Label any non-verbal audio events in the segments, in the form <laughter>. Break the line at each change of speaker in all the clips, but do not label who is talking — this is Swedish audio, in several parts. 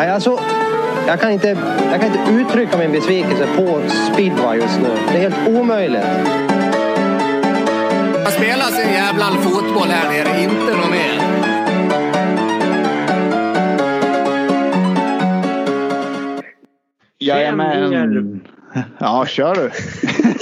Nej, alltså, jag, kan inte, jag kan inte uttrycka min besvikelse på speedway just nu. Det är helt omöjligt.
Man spelar sin jävla fotboll här nere, inte något mer.
Jajamän. Ja, kör du.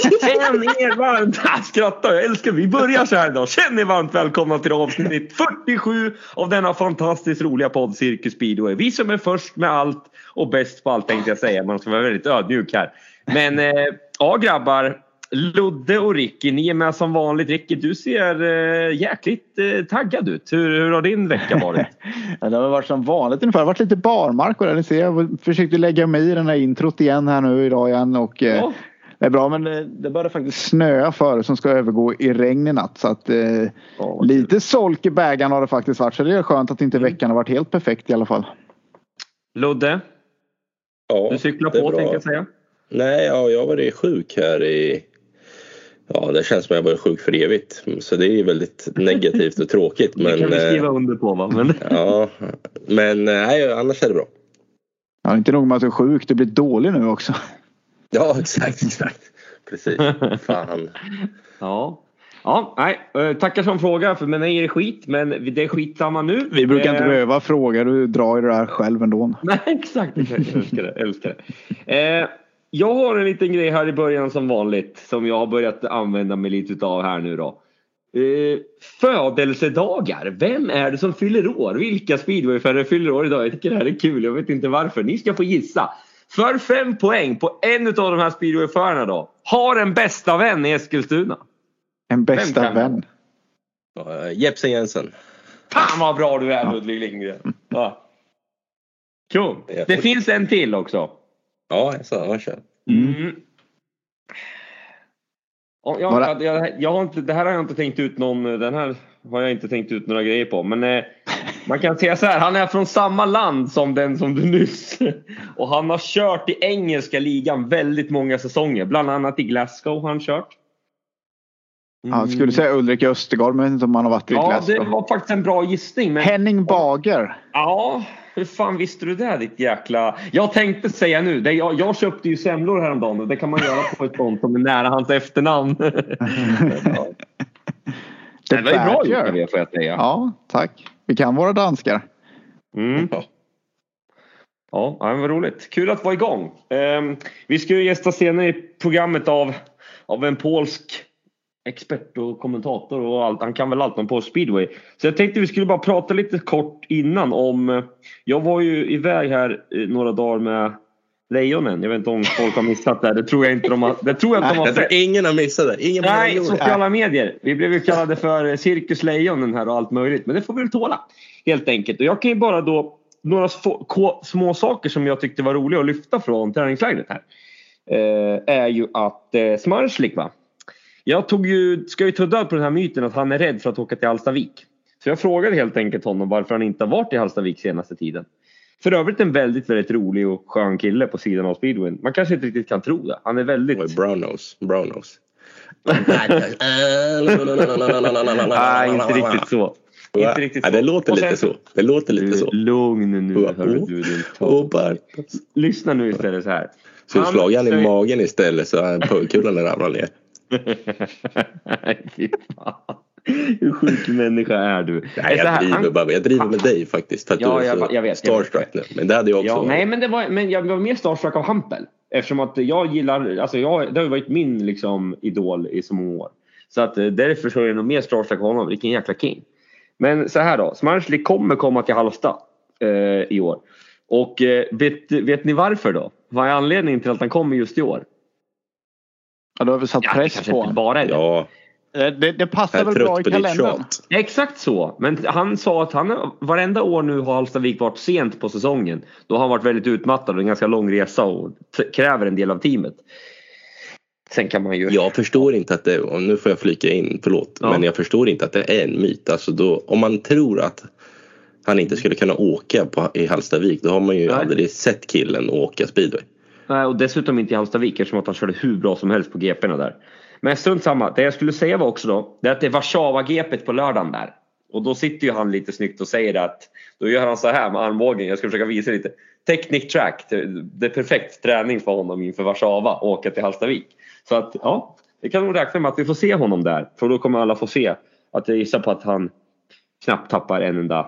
Känn er varmt... <laughs> Jag skrattar, jag älskar Vi börjar så här idag. Känn er varmt välkomna till avsnitt 47 av denna fantastiskt roliga podd Cirkus Speedway. Vi som är först med allt och bäst på allt tänkte jag säga. Man ska vara väldigt ödmjuk här. Men eh, ja grabbar. Ludde och Ricky, ni är med som vanligt. Ricky, du ser eh, jäkligt eh, taggad ut. Hur, hur har din vecka varit? <laughs>
ja, det har varit som vanligt ungefär. Det har varit lite barmark och där ni ser. Jag försökte lägga mig i den här introt igen här nu idag igen och eh,
Ja.
Det är bra men det, det började faktiskt snöa för som ska övergå i regn i natt så att eh,
Ja,
lite solk i bägaren har det faktiskt varit så det är skönt att inte veckan har varit helt perfekt i alla fall.
Ludde,
Ja,
du cyklar
det
på tänkte jag säga.
Nej, ja, jag har varit sjuk här i... Ja, det känns som jag har varit sjuk för evigt. Så det är ju väldigt negativt och tråkigt.
Det
Men,
kan vi skriva
eh,
under på va? Men,
ja, men eh, nej, annars är det bra.
Ja, inte nog med att du är sjuk, du blir dålig nu också. <laughs>
Ja, exakt, exakt. Precis. Fan. <laughs>
Ja. Ja, nej, eh, tackar som fråga för mig är det skit men det är skitsamma nu.
Vi brukar inte
Eh,
behöva fråga, du drar ju det där själv ändå. <laughs>
Nej, exakt. exakt. Jag älskar det. Älskar det. Eh, jag har en liten grej här i början som vanligt som jag har börjat använda mig lite utav här nu då. Eh, födelsedagar. Vem är det som fyller år? Vilka speedwayförare fyller år idag? Jag tycker det här är kul. Jag vet inte varför. Ni ska få gissa. För fem poäng på en av de här speedwayförarna då. Har en bästa vän i Eskilstuna.
En bästa vän.
Ja, eh, Jepsen Jensen.
Fan vad bra du är Ludvig Lindgren. Ja. Cool.
Jag
Det finns en till också.
Ja, jag sa, jag kör.
Mm. Ja, jag, jag, jag, jag har inte, det här har jag inte tänkt ut någon, den här har jag inte tänkt ut några grejer på. Men eh, man kan säga så här, han är från samma land som den som du nyss. Och han har kört i engelska ligan väldigt många säsonger. Bland annat i Glasgow har han kört.
Ja, jag skulle säga Ulrik Östergaard men jag vet inte om han har varit i
Ja, det
Glasgow.
var faktiskt en bra gissning. Men...
Henning Bager.
Ja, hur fan visste du det ditt jäkla... Jag tänkte säga nu, det, jag, jag köpte ju semlor häromdagen och det kan man göra på ett sånt som är nära hans efternamn. <laughs> ja. Det var ju bra gjort av er får jag säga.
Ja, tack. Vi kan våra danskar.
Mm.
Ja.
Ja, vad roligt. Kul att vara igång. Ehm, vi ska ju gästa senare i programmet av, av en polsk expert och kommentator och allt. Han kan väl allt om på speedway. Så jag tänkte vi skulle bara prata lite kort innan om... eh, Jag var ju iväg här några dagar med Lejonen. Jag vet inte om folk har missat det. Det tror jag inte de har, det tror jag inte de har
Jag tror ingen har missat det. Ingen
Nej, sociala medier. Vi blev ju kallade för Cirkuslejonen här och allt möjligt. Men det får vi väl tåla. Helt enkelt. Och jag kan ju bara då några små saker som jag tyckte var roliga att lyfta från träningslägret här. Eh, är ju att eh, Smarslik va. Jag tog ju, ska ju död på den här myten att han är rädd för att åka till Hallstavik. Så jag frågade helt enkelt honom varför han inte har varit i Hallstavik senaste tiden. För övrigt en väldigt, väldigt rolig och skön kille på sidan av speedwayn. Man kanske inte riktigt kan tro det. Han är väldigt...
Oj, brown nose. Brown nose.
Nej, inte riktigt så. Inte riktigt
Ja,
så.
det låter
Och
lite
sen-
så. Det låter lite så.
Lugn nu,
Oh,
hörru
oh.
du. din
bara...
Lyssna nu istället så här.
Så
Han
slog han i magen istället så han pungkulan ramlade ner. <laughs>
Nej, fy fan. <laughs> Hur sjuk människa är du?
Nej, jag
här,
driver
han-
bara. Jag driver med dig faktiskt. För att
Ja,
du är
jag-
så
jag vet, jag vet.
starstruck nu. Men det hade jag också
Ja,
varit.
nej, men, det var, men jag var mer starstruck av Hampel. Eftersom att jag gillar, alltså jag, det har ju varit min liksom, idol i så många år. Så att eh, därför så är jag nog mer starstruck av honom. Vilken jäkla king. Men så här då, Smarslik kommer komma till Halmstad eh, i år. Och eh, vet, vet ni varför då? Vad är anledningen till att han kommer just i år?
Ja, då har vi satt
Ja, det
press
kanske
på
inte
honom.
bara är det.
Ja,
Det, det, det passar väl bra i kalendern.
Exakt så. Men han sa att han varenda år nu har Hallstavik varit sent på säsongen. Då har han varit väldigt utmattad och en ganska lång resa och kräver en del av teamet. Sen kan man ju...
Jag förstår inte att det, och nu får jag flika in, förlåt,
Ja.
men jag förstår inte att det är en myt. Alltså då, om man tror att han inte skulle kunna åka på, i Hallstavik då har man ju
Nej.
aldrig sett killen åka speedway.
Nej, och dessutom inte i Hallstavik eftersom att han körde hur bra som helst på GP'na där. Men strunt samma. Det jag skulle säga var också då, det är att det är Warszawa-GPet på lördagen där. Och då sitter ju han lite snyggt och säger att då gör han så här med armbågen. Jag ska försöka visa lite. Technic track. Det det är perfekt träning för honom inför Warszawa och åka till Hallstavik. Så att ja, vi kan nog räkna med att vi får se honom där. För då kommer alla få se att jag gissar på att han knappt tappar en enda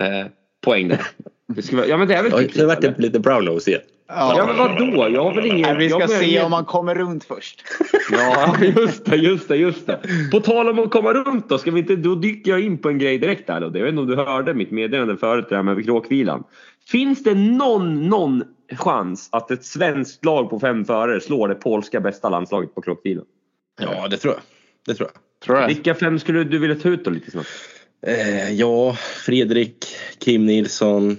eh, poäng där. <laughs> Det skulle, ja men det är väl
Ja,
typ
det vart det lite brown-nose igen.
Ja men vadå? Jag har väl ingen...
Nej, vi ska se
ingen-
om man kommer runt först. <laughs>
Ja, just det, just det, just det. På tal om att komma runt då, ska vi inte, då dyker jag in på en grej direkt där. Då. Jag vet inte om du hörde mitt meddelande förut det här med kråkvilan. Finns det någon, någon chans att ett svenskt lag på fem förare slår det polska bästa landslaget på kråkvilan?
Ja, det tror jag. Det tror jag.
Tror jag.
Vilka fem skulle du vilja ta ut då lite snabbt?
Eh, ja, Fredrik, Kim Nilsson,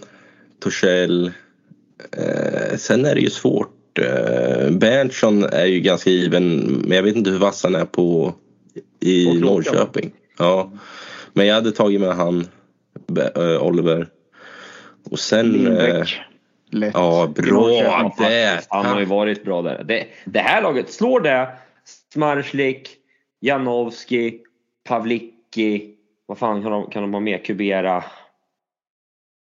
Torssell. Eh, sen är det ju svårt. Eh, Berntsson är ju ganska given men jag vet inte hur vass han är på i Norrköping. Ja. Men jag hade tagit med han, eh, Oliver. Och sen...
Lindbäck. Lätt.
ja, bra där!
Han har ju varit bra där. Det, det här laget, slår det Smarslik, Janowski, Pavlicki, vad fan kan de, kan de ha med? Kubera?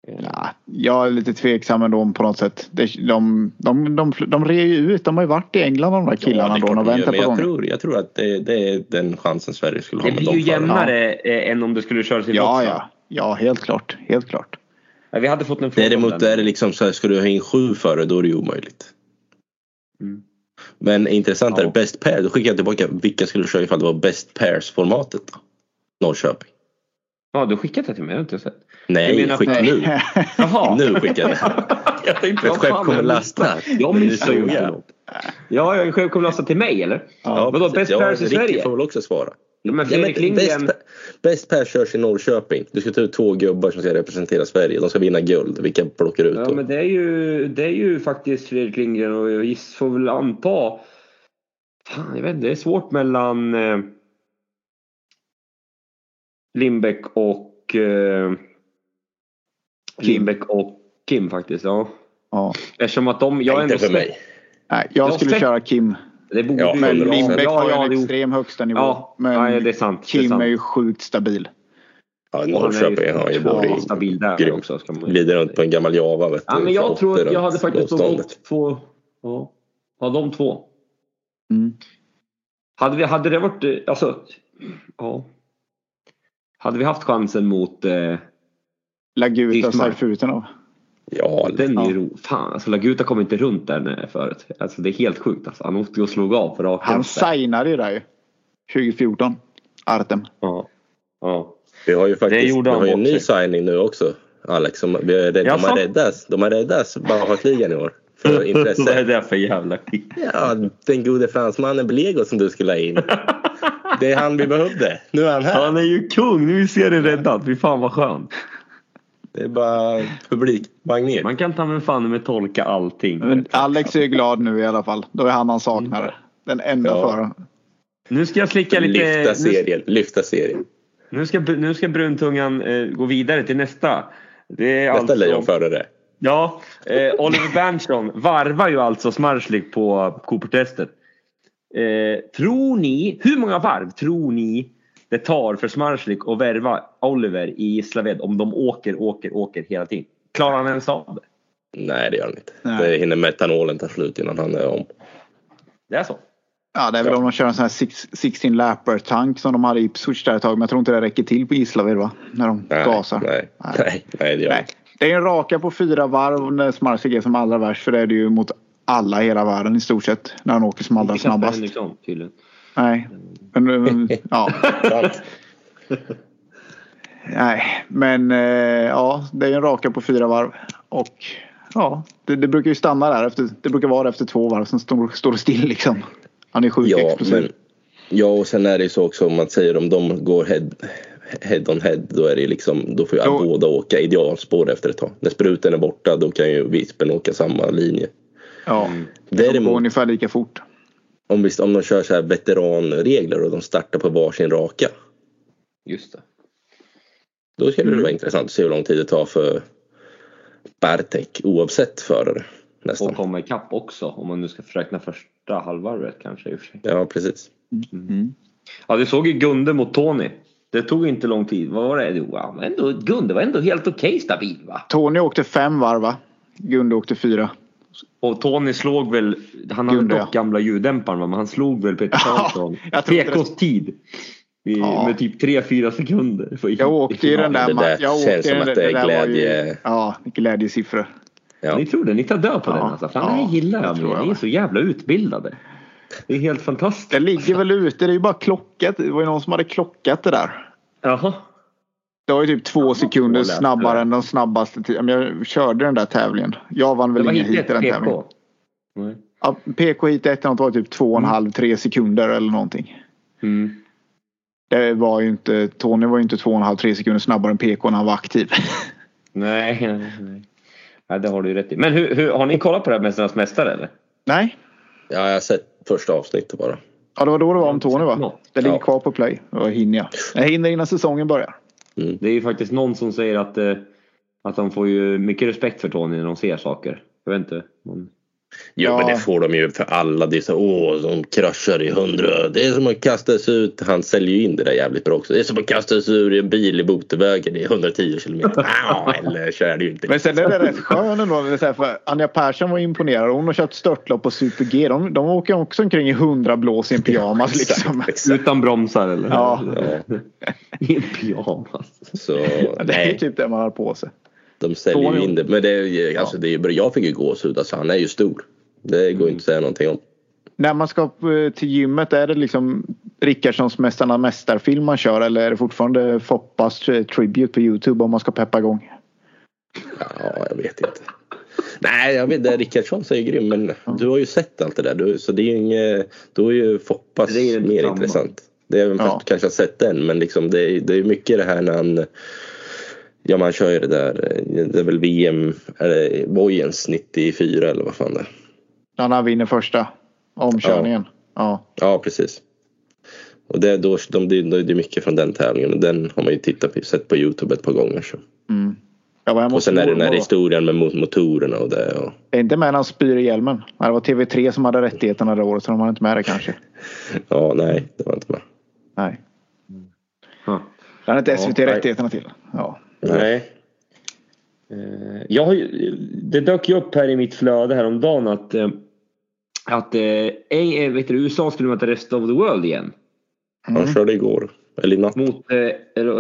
Ja, jag är lite tveksam ändå på något sätt. De, de, de, de, de rear ju ut. De har ju varit i England de där killarna
är
då. väntar
men
på
jag
gång.
tror, jag tror att det, det är den chansen Sverige skulle ha
Det blir ju jämnare eh, än om det skulle köras i
Ja,
boxen.
ja. Ja, helt klart. Helt klart.
Ja, Vi hade fått en fråga
Däremot är det liksom så här, ska du ha in sju före då är det ju omöjligt.
Mm.
Men intressant är
Ja.
best pair. Då skickar jag tillbaka vilka skulle du köra ifall det var best pairs formatet då? Norrköping.
Ja, du skickat det till mig. Jag har inte sett.
Nej, skicka nu. <laughs>
Jaha.
Nu skickar jag det. <laughs>
jag tänkte,
Ett skepp kommer lasta.
Jag missar ju. Ja, jag skepp kommer lasta till mig eller?
Ja,
Vadå, best
ja,
pairs i
Ricky
Sverige?
får väl också svara.
Ja, men
Ja,
Fredrik Lindgren.
best, best körs i Norrköping. Du ska ta ut två gubbar som ska representera Sverige. De ska vinna guld. Vilka plockar ut
Ja,
då?
men det är ju, det är ju faktiskt Fredrik Lindgren och jag får väl anta... Fan, jag vet inte. Det är svårt mellan eh, Lindbäck och... Eh, Lindbäck och Kim faktiskt. Ja.
Ja.
Eftersom att de... Jag
Inte
ändå
för mig.
Nej, jag
Jag
skulle
släpp-
köra Kim.
Det borde
Ja,
Men
100%.
Lindbäck
ja,
har ju
ja,
en extrem högsta nivå.
Ja,
men
nej, det är sant. det är
Kim
sant.
är ju sjukt stabil.
Ja,
är
Norrköping har ju
ja,
varit
stabil där
grym.
också. Ska man...
Glider runt på en gammal Java. Vet
Ja,
du,
men jag tror att jag hade faktiskt gått på... Ja, ja, de två.
Mm.
Hade, vi, hade det varit... eh, Alltså, ja. Hade vi haft chansen mot... Eh,
Laguta
Ismail.
Saifutinov.
Ja,
den är ju
Ja.
ro, Fan, alltså Laguta kom inte runt där förut. Alltså det är helt sjukt alltså. Han åkte och slog av för raka
Han signade ju där ju. 2014. Artem.
Ja. Ja.
vi har ju faktiskt
Det gjorde
vi har ju en ny
sig.
signing nu också. Alex, som, vi har, de, har räddat, de har räddat Baja-ligan i år. För <laughs>
Vad är
intresse.
det för jävla skit?
Ja, den gode fransmannen Blego som du skulle ha in. Det är han vi behövde. Nu är han här.
Han är ju kung! Nu ser det räddat. Fy fan vad skönt.
Det är bara publikmagnet.
Man kan ta med fan med tolka allting.
Men Alex är ju glad nu i alla fall. Då är han han saknade. Den enda
Ja.
föraren.
Nu ska jag slicka lite...
Lyfta
nu-
serien. Lyfta serien.
Nu ska, nu ska bruntungan eh, gå vidare till nästa. Det är
Nästa
alltså,
lejonförare.
Ja, eh, Oliver Berntsson varvar ju alltså Smarslik på Cooper-testet. Eh, tror ni, hur många varv tror ni det tar för Smarslik att värva Oliver i Gislaved om de åker, åker, åker hela tiden? Klarar han ens av det?
Nej, det gör han inte.
Nej.
Det hinner metanolen ta slut innan han är om.
Det är så?
Ja, det är väl
Ja.
om de kör en sån här six- 16 lapper tank som de hade i Ipswich där ett tag. Men jag tror inte det räcker till på Gislaved va? När de
Nej,
gasar.
nej,
Nej.
nej, nej, det gör
Nej.
inte.
Det är en raka på fyra varv när Smarsik är som allra värst. För det är det ju mot alla i hela världen i stort sett. När han åker som allra snabbast.
Henriksson tydligen.
Nej. Men, men, <laughs> ja. Nej, men eh, ja, det är en raka på fyra varv. Och ja, det, det brukar ju stanna där. Efter, det brukar vara efter två varv. Sen står, står det still liksom. Han är sjukt
Ja,
explosiv.
men, ja, och sen är det ju så också om man säger om de går head, head on head då är det liksom då får ju
Då-
båda åka idealspår efter ett tag. När spruten är borta då kan ju Vispen åka samma linje.
Ja, det går
Däremot
ungefär lika fort.
Om, vi, om de kör så här veteranregler och de startar på varsin raka.
Just det.
Då skulle
Mm.
det vara intressant att se hur lång tid det tar för Bartek oavsett förare.
Och
Nästan.
komma ikapp också om man nu ska räkna första halvvarvet kanske i och för sig.
Ja precis.
Mm.
Ja, du såg ju Gunde mot Tony. Det tog inte lång tid. Vad var det? Jo, men ändå, Gunde var ändå helt okej stabil va?
Tony åkte fem varv va? Gunde åkte fyra.
Och Tony slog väl, han hade
Gunde,
dock
ja.
gamla ljuddämparen men han slog väl Peter Karlsson. <laughs>
jag
PKs tid. I,
Ja.
Med typ 3-4 sekunder. För <laughs>
Jag åkte i den där.
Det där
ma- jag
känns som
den
att det är
var ju-
glädje.
Ja, glädjesiffror.
Ja.
Ni tror det? Ni tar död på
Ja.
den alltså. Fan,
Ja,
det här gillar
det
jag
tror jag
Ni är så jävla utbildade. Det är helt fantastiskt.
Det ligger väl ute. Det är ju bara klockat. Det var ju någon som hade klockat det där.
Jaha.
Det var ju typ två sekunder snabbare än den snabbaste tiden. Jag körde den där tävlingen. Jag vann väl ingen
hit
i den tävlingen.
PK. Nej.
Ja, PK hit ett var typ två och en halv, tre sekunder eller någonting.
Mm.
Det var ju inte, Tony var ju inte två och en halv, tre sekunder snabbare än PK när han var aktiv. <laughs>
Nej, nej, nej. Nej, det har du ju rätt i. Men hur, hur, har ni kollat på det här Mästarnas Mästare eller?
Nej,
ja, jag har sett första avsnittet bara.
ja, det var då det var om Tony va? Det ligger
Ja.
kvar på play. Då hinner jag. Jag hinner innan säsongen börjar.
Det är ju faktiskt någon som säger att, eh, att de får ju mycket respekt för Tony när de ser saker. Jag vet inte. Men...
Jo
Ja.
men det får de ju för alla. Det är så åh de kraschar i hundra. Det är som att kastas ut. Han säljer ju in det där jävligt bra också. Det är som att kastas ur en bil i motorvägen i 110 kilometer. <laughs> Ja, eller är det ju inte.
Men sen är det rätt skön ändå. För Anja Persson var imponerad. Hon har kört störtlopp på Super G. De, de åker också omkring i 100 blås i en pyjamas <laughs> liksom.
Exakt, exakt.
Utan bromsar eller?
Ja.
Ja, <laughs>
I en pyjamas.
så
Ja, Det är
nej,
typ det man har på sig.
de säljer ju in det. Men det är, ju- alltså, det är. Jag fick ju gåshud. Alltså, han är ju stor. Det går inte att säga någonting om.
När man ska eh, till gymmet, är det liksom Rickardssons Mästarna Mästarfilm man kör eller är det fortfarande Foppas eh, Tribute på Youtube om man ska peppa igång?
Ja, jag vet inte. Nej, jag vet inte. Rickardsson är ju grym. Men du har ju sett allt det där. Du, så det är ju inget, då är ju Foppas
Det är
mer
samma.
intressant. Det är
Ja.
kanske har sett den. Men liksom det, är, det är mycket det här när han Ja man kör ju det där. eh, Det är väl VM. Är det Bojens 94 eller vad fan det är.
När han vinner första omkörningen. Ja.
Ja precis. Och det är, då, de, det, är- det mycket från den tävlingen. Och den har man ju tittat på, sett på Youtube ett par gånger. Så.
Mm. Var hemma
Och sen är det den här historien med mo- motorerna och det. Och,
Är inte med när han spyr i hjälmen. Det var TV3 som hade rättigheterna det året så de hade inte med det kanske. <laughs>
ja nej, det var inte med.
Nej.
Ja.
Det hade inte
Ja,
SVT
nej.
rättigheterna till. Ja.
Nej. Eh, Jag har ju, det dök ju upp här i mitt flöde häromdagen att, eh, att eh, eh, vet du, USA skulle möta Rest of the World igen.
Mm.
Han körde igår. Eller i natt.
Mot eh,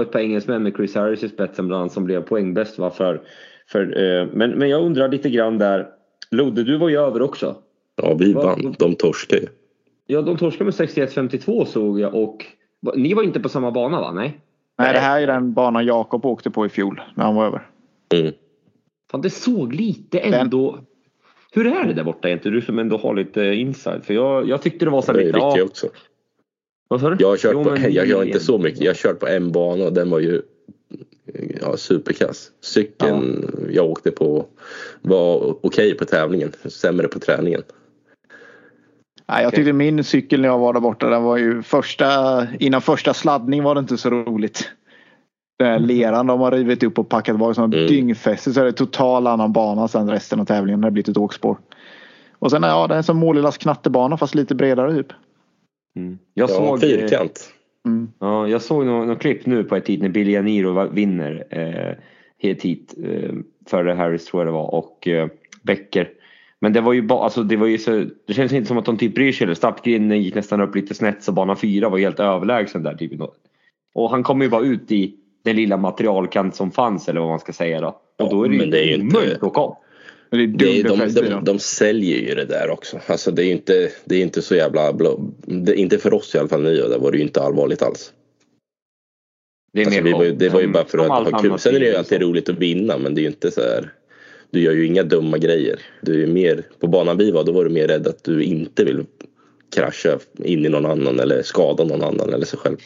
ett par engelsmän med Chris Harris i spetsen bland annat som blev poängbäst. Va, för, för, eh, men, men jag undrar lite grann där. Lodde, du var ju över också.
Ja vi vann. De torskade ju.
Ja, de torskade med 61-52 såg jag och ni var inte på samma bana va? Nej?
Nej, det här är den banan Jakob åkte på i fjol när han var över.
Mm.
Fan, det såg lite ändå... Hur är det där borta egentligen? Du som ändå har lite inside. För jag, jag tyckte det var så
Det
här
är
lite... Ja,
också.
vad sa du?
Jag har kört
Jo,
på, jag gör inte så mycket. Jag har kört på en bana och den var ju ja, superkass. Cykeln jag åkte på var okej på tävlingen. Sämre på träningen.
Nej, jag tyckte min cykel när jag var där borta, den var ju första, innan första sladdning var det inte så roligt. Den här leran de har rivit upp och packat var som
Mm.
dyngfäste så är det total annan bana sen resten av tävlingen. Det har blivit ett åkspår. Och sen ja, det är en som Målilas knattebana fast lite bredare typ.
Mm. Jag
Ja,
såg...
fyrkant.
Mm.
Ja, jag såg något, något klipp nu på ett hit när Billy Janiro vinner eh, ett hit eh, före Harris tror jag det var och eh, Becker. Men det var ju bara, alltså det var ju så, det känns inte som att de typ bryr sig. Startgrinden gick nästan upp lite snett så bana fyra var helt överlägsen där. Typ. Och han kom ju bara ut i den lilla materialkant som fanns eller vad man ska säga då. Och då är det
men det är
ju
ju inte-
omöjligt att åka om.
Det är
Det
dumt
de, de, de säljer ju det där också. Alltså det är inte, det är inte så jävla. Det, inte för oss i alla fall nya. Det var det ju inte allvarligt alls.
Det, är
Alltså, var, ju- det var ju bara för att ha kul. Sen är det ju
i
alltid
USA.
roligt att vinna men det är ju inte så här. Du gör ju inga dumma grejer. Du är mer, på banan vi var då var du mer rädd att du inte vill krascha in i någon annan eller skada någon annan eller sig själv.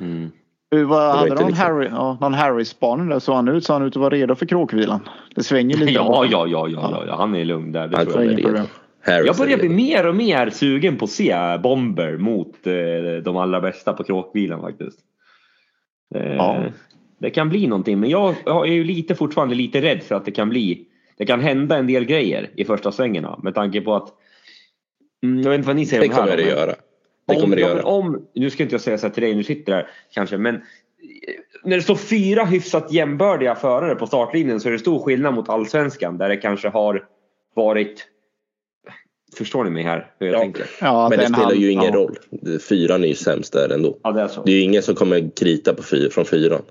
Mm.
Hur var, hade
inte
någon,
liksom-
Harry, ja, någon Harry-spaning där? Såg han ut? Såg han ut att vara redo för kråkvilan? Det svänger lite. <laughs>
Ja, ja, ja, ja, ja, ja, han är lugn där. Det
Han
tror jag.
redo.
problem.
Harris
Jag börjar bli mer och mer sugen på att se Bomber mot eh, de allra bästa på kråkbilen faktiskt. Eh,
Ja.
Det kan bli någonting men jag, jag är ju lite fortfarande lite rädd för att det kan bli Det kan hända en del grejer i första svängarna med tanke på att mm, Jag vet inte vad ni säger
Det
om det här
kommer det
men-
göra. Det
om,
kommer det
ja, men
göra.
om, nu ska inte jag säga så här till dig, nu sitter där kanske, men när det står fyra hyfsat jämbördiga förare på startlinjen så är det stor skillnad mot allsvenskan där det kanske har varit Förstår ni mig här hur jag
Ja.
tänker?
Ja,
Men det spelar
hand-
ju ingen
ja.
roll. Fyran är ju sämst där ändå.
Ja, det är så.
Det är ju ingen som kommer krita på fyr, från fyran.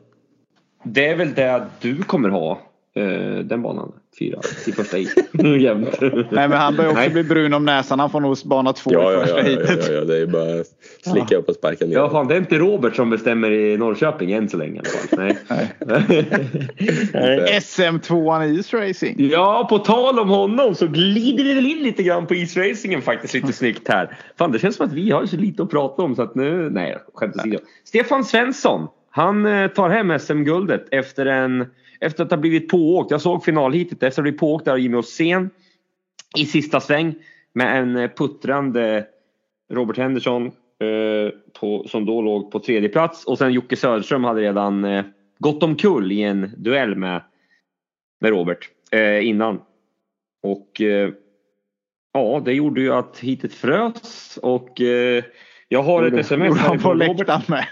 Det är väl det du kommer ha. Eh, den banan. Fyra i första hit. <laughs> Jämnt.
Nej, men han börjar också
Nej.
bli brun om näsan. Han får nog bana två
Ja,
i
ja,
första
ja, ja,
heatet.
ja, ja, det är bara slicka upp och sparka ner.
Ja, fan, det är inte Robert som bestämmer i Norrköping än så länge i alla fall. Nej. Nej. <laughs>
SM2an <laughs> i East Racing.
Ja, på tal om honom så glider vi väl in lite grann på isracingen faktiskt lite snyggt här. Fan, det känns som att vi har så lite att prata om så att nu, nej skämt åsido. Stefan Svensson, han eh, tar hem SM-guldet efter, en, efter att ha blivit pååkt. Jag såg finalhitet efter att ha blivit pååkt av Jimmy Åsén i sista sväng med en eh, puttrande Robert Henderson eh, på, som då låg på tredje plats och sen Jocke Söderström hade redan eh, gått omkull i en duell med, med Robert eh, innan. Och eh, ja, det gjorde ju att hitet frös och eh, jag har ett sms
på
härifrån Robert.
med.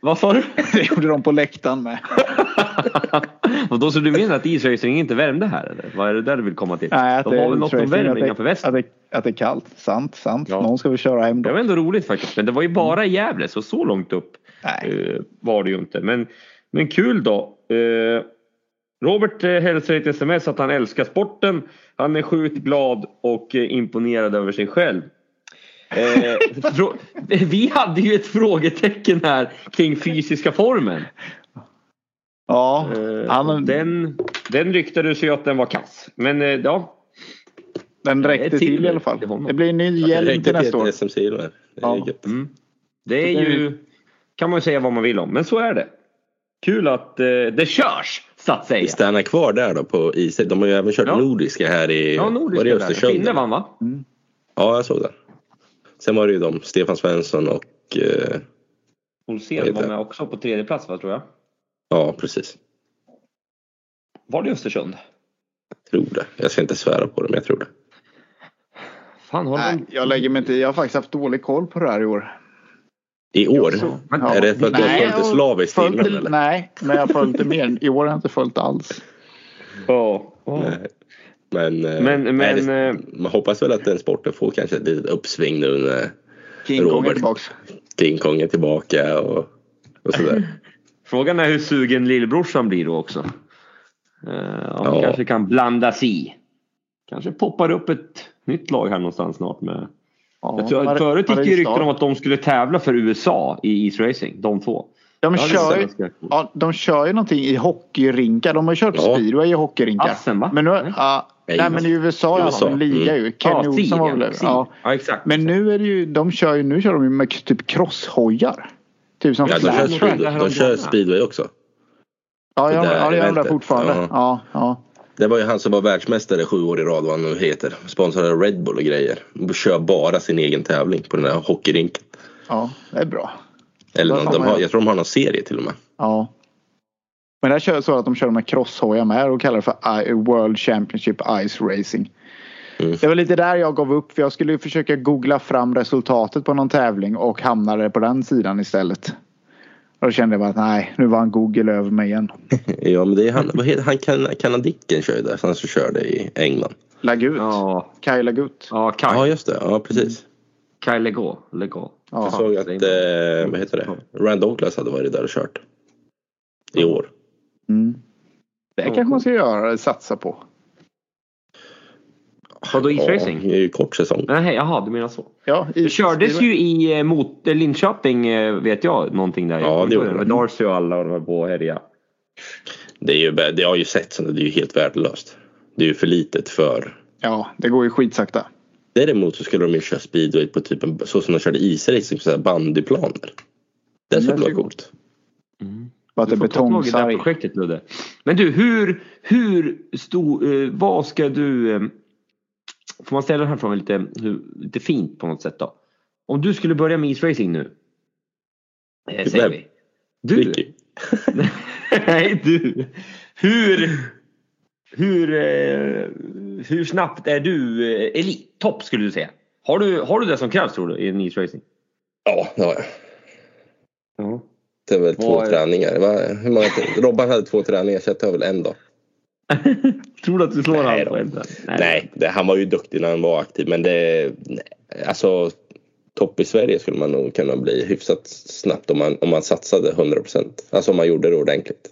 Vad sa du? <laughs>
Det gjorde de på läktaren med. <laughs>
och då så du menar att isracing inte värmde här eller? Vad är det där du vill komma till?
Nej, att
De
det
har
är
väl något om värme
det-
innanför västen?
Att det, att det är kallt. Sant, sant.
Ja.
Någon ska vi köra hem
Det
då.
var ändå roligt faktiskt. Men det var ju bara i Gävle så så långt upp
Nej.
eh, var det ju inte. Men, men kul då. Eh, Robert eh, hälsar i ett sms att han älskar sporten. Han är sjukt glad och imponerad över sig själv. Eh, <laughs> vi hade ju ett frågetecken här kring fysiska formen.
Ja,
Eh,
han, den,
den, den ryktades ju att den var kass. Men eh, ja,
räckte
ett
till i alla fall.
till.
Det blir en ny
Det
hjälm till nästa
till
år.
ett SM-silver. Det är
Ja.
mm, det är
det
ju kan man ju säga vad man vill om. Men så är det. Kul att eh, det körs så att säga.
Vi stannar kvar där då på is. De har ju även kört
Ja.
nordiska här i
Ja,
var det
nordiska
i
där.
Östersund.
Finne vann va?
Ja, jag såg det. Sen var det ju de, Stefan Svensson och eh,
Olsén var
det?
med också på tredje plats va tror jag.
ja, precis.
Var det Östersund?
Tror det. Jag ska inte svära på det, men jag tror det.
Fan har
Nej, jag lägger mig inte Jag har faktiskt haft dålig koll på det här i år.
I år?
Ja.
Är det för att du har
Nej,
följt det
jag
slaviskt
följt
innan
det-
eller?
Nej, men jag har följt det mer. I år har jag inte följt alls.
Ja. ja.
Men, eh,
Men-
nej,
men,
det,
eh,
man hoppas väl att den sporten får kanske ett litet uppsving nu när
King Kong är
Robert. King Kong är tillbaka och, och sådär. <laughs>
Frågan är hur sugen lillbrorsan blir då också. Uh, om han
Ja.
kanske kan blanda sig i. Kanske poppar upp ett nytt lag här någonstans snart med
Ja,
Jag tror, förut gick ju rykten om att de skulle tävla för USA i East Racing, de två.
De kör, ju, ja, de kör ju någonting i hockeyrinkar. De har kört
Ja.
speedway i hockeyrinkar.
Assen, va?
Men nu, ja,
Nej,
nej, men i USA,
USA.
ja, en liga
Mm.
ju. Kenny
Ja,
Olsson var väl
ja.
Ja.
exakt.
Men nu är det ju, de kör ju, nu kör de ju med typ crosshojar. Typ som
Ja, de kör, speedway, de
de
kör speedway också.
Ja, ja,
det där
ja, det gör de där fortfarande.
Ja.
Ja, ja.
Det var ju han som var världsmästare sju år i rad vad han nu heter. Sponsrade Red Bull och grejer. Och kör bara sin egen tävling på den här hockeyrinken.
ja, det är bra.
Eller någon, de har,
jag?
jag tror de har någon serie till och med.
Ja. Men där kör så att de kör med crosshojar med och kallar det för World Championship Ice Racing.
Mm.
Det var lite där jag gav upp för jag skulle försöka googla fram resultatet på någon tävling och hamnade på den sidan istället. Och då kände jag bara att nej, nu var han Google över mig igen. <laughs>
Ja men det är han, vad heter han kan, kanadicken kör ju där. Han som körde i England.
Lagut.
Ja,
Kai Lagut.
ja Kai.
Ja just det, ja precis.
Kai Lego. Lego.
Ja.
Jag såg att, eh, vad heter det? Rand Douglas hade varit där och kört. I år.
Mm. Det kanske man ska göra, satsa på.
Vadå East
Ja, det är ju kort säsong.
Nej, jaha, du menar så.
Ja,
Det kördes ju i eh, mot, eh, Linköping, eh, vet jag, någonting där.
Ja, det gjorde det.
Darcy och alla och de höll på och härja.
Det, är ju, det har ju sett som det, är ju helt värdelöst. Det är ju för litet för.
Ja, det går ju skitsakta.
Däremot så skulle de ju köra speedway på typ en, så som de körde isracing, här bandyplaner. Det skulle
det
vara coolt.
Bara att det är
Du får ta tag i det här projektet Ludde. Men du, hur, hur stor, eh, vad ska du, eh, får man ställa den här frågan lite, lite fint på något sätt då? Om du skulle börja med isracing nu. Eh, säger
Vem?
vi. Du. <laughs> Nej, du. Hur, hur, eh, hur snabbt är du eh, elit? Topp skulle du säga. Har du, har du det som krävs tror du i en isracing?
Ja, det har jag.
Ja.
Det är väl två
är-
träningar. Va? Hur många, Robban hade två träningar, Chet har väl en dag. <laughs>
Tror du att du slår
Nej
honom på en?
Nej, det, han var ju duktig när han var aktiv men det... nej, Alltså topp i Sverige skulle man nog kunna bli hyfsat snabbt om man, om man satsade 100%. Alltså om man gjorde det ordentligt.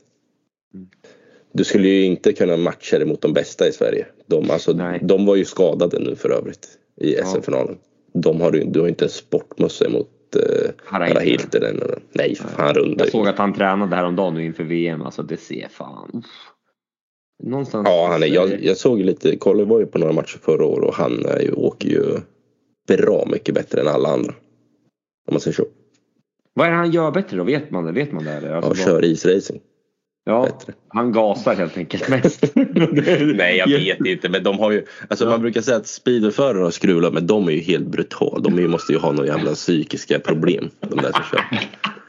Du skulle ju inte kunna matcha det mot de bästa i Sverige. De, alltså,
Nej.
de var ju skadade nu för övrigt i
Ja.
SM-finalen. De har du, har inte en sportmössa mot uh,
Harald
Harahiltinen. Nej, för fan
Jag såg att han tränade häromdagen nu inför VM. Alltså det ser fan... Någonstans...
Ja, han är, jag, jag såg lite, Kolle var ju på några matcher förra året och han är ju, åker ju bra mycket bättre än alla andra. Om man säger så.
Vad är det han gör bättre då? Vet man det? Vet man det? Eller?
Ja,
Alltså, vad-
kör isracing.
Ja,
bättre.
han gasar helt enkelt mest. <laughs>
Nej, jag vet <laughs> inte. Men de har ju, alltså man brukar säga att speederförare har skruvat men de är ju helt brutal. De ju- måste ju ha några jävla psykiska problem. De där som kör.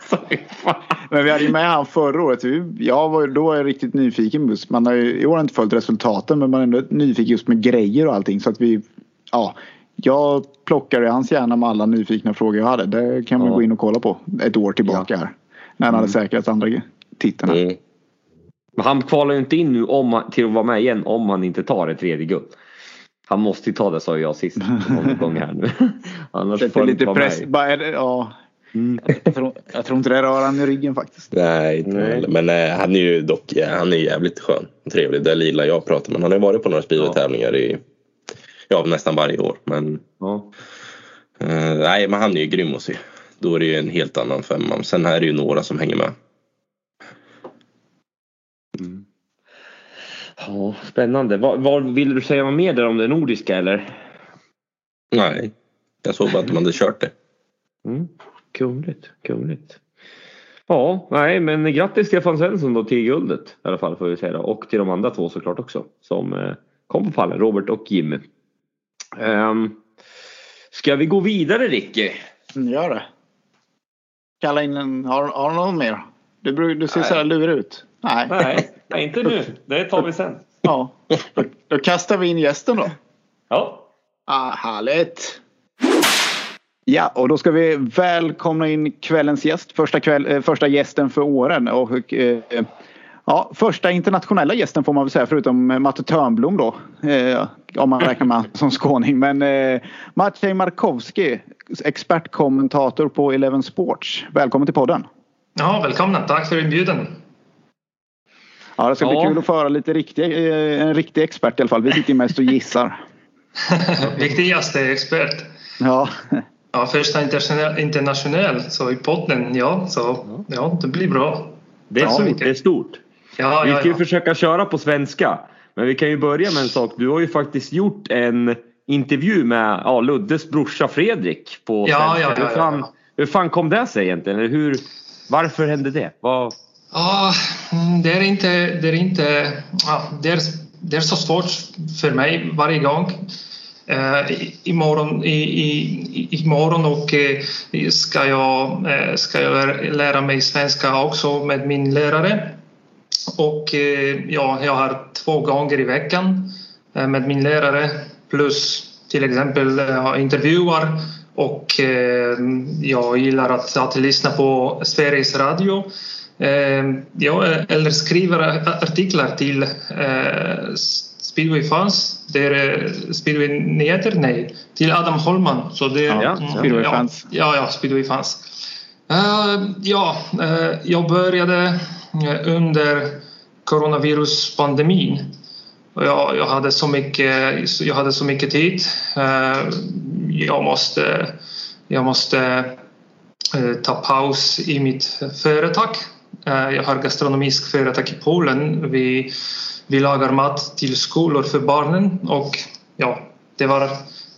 <laughs>
Men vi hade ju med han förra året. Jag var, då var jag riktigt nyfiken. Just. Man har ju, I år inte följt resultaten men man är ändå nyfiken just med grejer och allting. Så att vi, ja, jag plockade hans hjärna med alla nyfikna frågor jag hade. Det kan man
Ja.
gå in och kolla på ett år tillbaka här. När han hade säkrat andra titeln.
Mm.
Men han kvalar ju inte in nu om, han- till att vara med igen om han inte tar ett tredje guld. Han måste ju ta det sa jag sist någon <laughs> gång här nu. <laughs> Annars får
Sätter
han inte
lite
vara
press.
med.
Bara, det- ja.
Mm.
jag, tror, jag tror inte det rör han i ryggen faktiskt.
Nej, inte
Nej.
Men eh, han är ju dock han är jävligt skön och trevlig. Det lilla jag pratar med. Han har ju varit på några speedertävlingar i ja, nästan varje år. Men
Ja.
eh, nej, men han är ju grym att se. Då är det ju en helt annan femma. Sen är det ju några som hänger med.
Ja, spännande. Vad, vad vill du säga mer där om det nordiska eller?
Nej, jag såg bara att de hade kört det.
Mm. Kungligt, kungligt. Ja, nej men grattis Stefan Svensson då till guldet i alla fall får vi säga då. Och till de andra två såklart också som eh, kom på pallen, Robert och Jimmy. Um, ska vi gå vidare Ricky?
Mm, Gör det. Kalla in en. Har, har du någon mer? Du, du ser
Nej.
så här lurig ut. Nej.
Nej, nej inte nu. Det tar vi sen.
Ja. Då, då kastar vi in gästen då.
Ja.
Ah, härligt. Ja, och då ska vi välkomna in kvällens gäst. Första, kväll, eh, första gästen för åren. Och, eh, ja, första internationella gästen får man väl säga förutom Matte Törnblom då. Eh, om man räknar med som skåning. Men eh, Maciej Markowski, expertkommentator på Eleven Sports. Välkommen till podden.
Ja, välkomna. Tack för inbjudan.
Ja, det ska
Ja.
bli kul att föra lite riktig, eh, en riktig expert i alla fall. Vi sitter ju mest och gissar. <laughs>
Viktigaste expert.
Ja,
Ja, första internationell, internationell så i podden, ja. Så ja, det blir bra.
Det är stort. Det är stort.
Ja,
Vi
ja,
ska ju
ja.
försöka köra på svenska. Men vi kan ju börja med en sak. Du har ju faktiskt gjort en intervju med ja, Luddes brorsa Fredrik på
Ja,
svenska.
ja, ja,
hur, fan, hur fan kom det sig egentligen? Eller hur, varför hände det? Vad,
Ja, mm, det är inte... Det är, inte ja, det är, det är så svårt för mig varje gång. Eh, imorgon, i, i, imorgon och eh, ska jag, eh, ska jag lära mig svenska också med min lärare. Och eh, ja, jag har två gånger i veckan eh, med min lärare plus till exempel eh, intervjuar och eh, jag gillar att, att lyssna på Sveriges Radio. Eh, ja, eller skriver artiklar till eh, Speedway Fans. Det är eh, Speedway Nyheter? Nej, till Adam Holman. Så det, är-
Ja,
mm,
Speedway
ja,
Fans.
Ja, ja, Speedway Fans. Eh, ja, eh, jag började under coronaviruspandemin. Jag, jag, hade så mycket, jag hade så mycket tid. Eh, jag måste, jag måste ta paus i mitt företag. Eh, jag har gastronomiskt företag i Polen. Vi, vi lagar mat till skolor för barnen och ja, det var,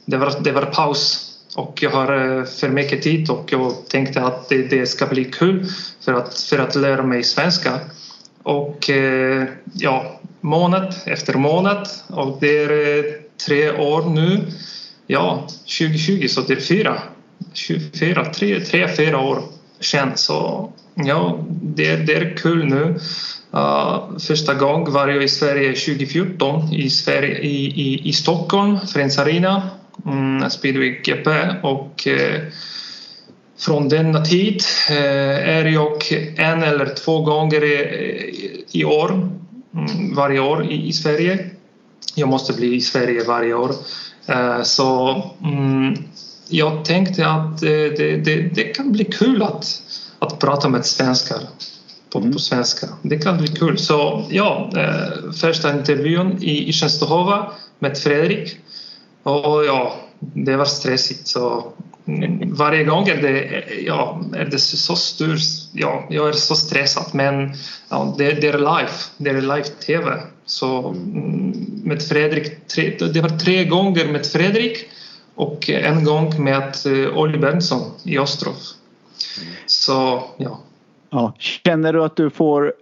det var, det var paus. Och jag har eh, för mycket tid och jag tänkte att det, det ska bli kul för att, för att lära mig svenska. Och eh, ja, månad efter månad och det är tre år nu. Ja, 2020 så det är fyra, 24, tre, tre fyra år sedan. Så ja, det, det är kul nu. Uh, första gången var jag i Sverige 2014 i, Sverige, i, i, i Stockholm, Friends Arena, mm, Speedway GP och uh, från denna tid uh, är jag en eller två gånger i, i år, mm, varje år i, i Sverige. Jag måste bli i Sverige varje år. Eh, så mm, jag tänkte att det, det, det, kan bli kul att, att prata med svenskar på, på svenska. Det kan bli kul. Så ja, eh, första intervjun i, i Tjänstehova med Fredrik. Och ja, det var stressigt. Så mm, varje gång är det, ja, är det så stor, ja, jag är så stressad men ja, det, det är live, det är live-tv. Så mm, med Fredrik, tre, det var tre gånger med Fredrik och en gång med uh, Olli Berntsson i Ostrov. Så ja.
ja. Känner du att du får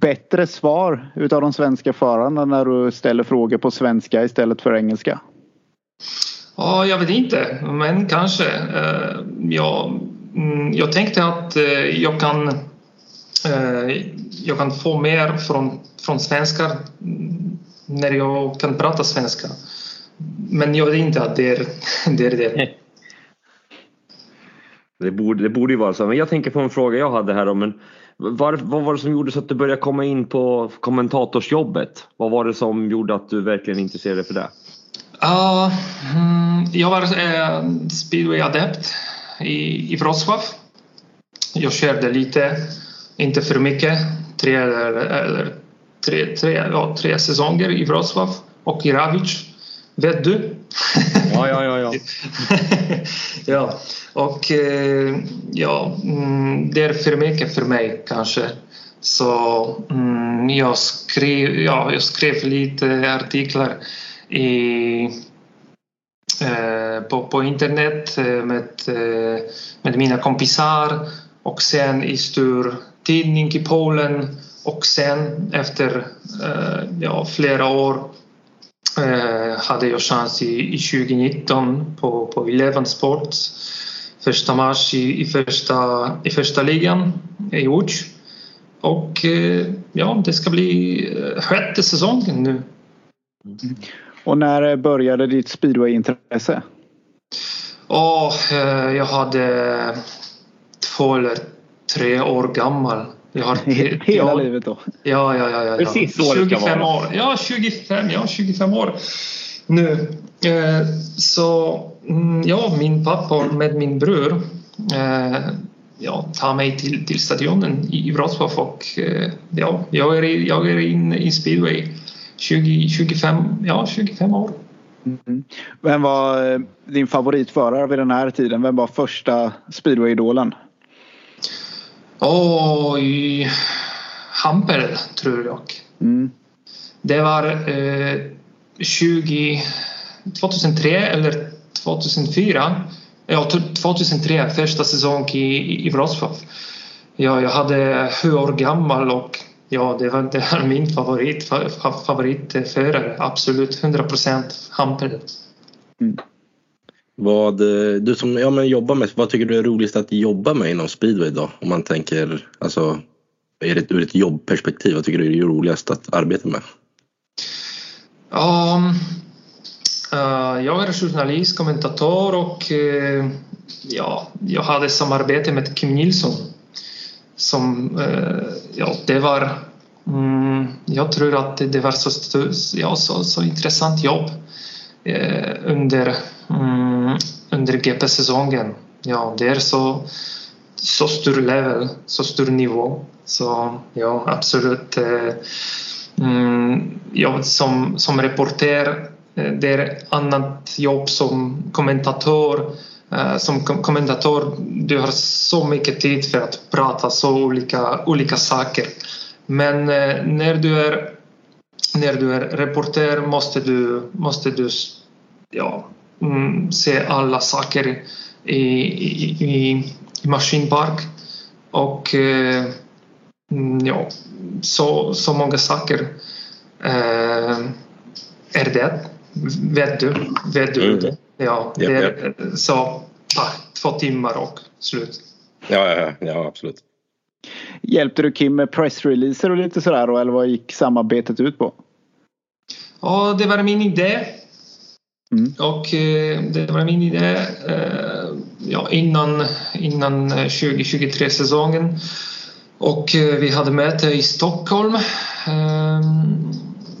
bättre svar utav de svenska förarna när du ställer frågor på svenska istället för engelska?
Ja, jag vet inte, men kanske. Uh, jag, mm, jag tänkte att uh, jag kan jag kan få mer från, från svenskar när jag kan prata svenska. Men jag vet inte att det är <laughs> det. Är det.
Det borde, det borde ju vara så. Men jag tänker på en fråga jag hade här. Men var, vad var det som gjorde så att du började komma in på kommentatorsjobbet? Vad var det som gjorde att du verkligen intresserade dig för det?
Uh, jag var uh, speedway-adept i, i Wrocław. Jag körde lite, inte för mycket. Tre, eller, eller tre, tre, ja, tre säsonger i Wrocław och i Ravic. Vet du? <laughs>
Ja, ja, ja. ja. <laughs>
ja. Och eh, ja, mm, det är för mycket för mig kanske. Så mm, jag, skrev, ja, jag skrev lite artiklar i, eh, på, på internet eh, med, med mina kompisar och sen i stor tidning i Polen och sen efter ja, flera år hade jag chans i, i 2019 på, på Eleven Sports. Första match i, i, första, i första ligan i Łódź. Och eh, ja, det ska bli eh, sjätte säsongen nu.
Och när började ditt speedwayintresse?
Oh, jag hade två eller tre år gammal. Jag har, <laughs>
Hela ja, livet då?
Ja, ja, ja. ja,
Precis
så 25 år. Ja, 25, ja, 25 år nu. Eh, så mm, ja, min pappa med min bror eh, ja, tar mig till, till stadionen i Wrocław och eh, ja, jag är, jag är in i speedway 20, 25, ja, 25 år.
Mm. Vem var din favoritförare vid den här tiden? Vem var första speedway-idolen?
Oj, Hampel tror jag. Mm. Det var eh, 20, 2003 eller 2004. Ja, 2003, första säsong i, i Wrocław. Ja, jag hade sju år gammal och ja, det var, det var <laughs> min favorit, favoritförare. Absolut, 100 procent Hampel. Mm.
Vad, eh, du som ja, men jobbar med, vad tycker du är roligast att jobba med inom speedway då? Om man tänker, alltså, är det ur ett jobbperspektiv, vad tycker du är roligast att arbeta med?
Um, uh, jag är journalist, kommentator och uh, ja, jag hade samarbete med Kim Nilsson. Som, uh, ja, det var, um, jag tror att det, det var så, ja, så, så intressant jobb under mm, under GP-säsongen. Ja, det är så, så stor level, så stor nivå. Så ja, absolut. Eh, mm, som, som reporter, eh, det är annat jobb som kommentator. Eh, som kommentator, du har så mycket tid för att prata så olika, olika saker. Men eh, när du är när du är reporter måste du, måste du ja, mm, se alla saker i, i, i, i maskinpark och eh, mm, ja, så, så många saker eh, är det. Vet du? Vet du
mm.
det? Ja, det är så två timmar och slut.
Ja, ja, ja, absolut.
Hjälpte du Kim med pressreleaser och lite sådär eller vad gick samarbetet ut på?
Ja, det var min idé Mm. Och eh, det var min idé. Eh, ja, innan, innan eh, 2023 säsongen. Och vi hade möte i Stockholm.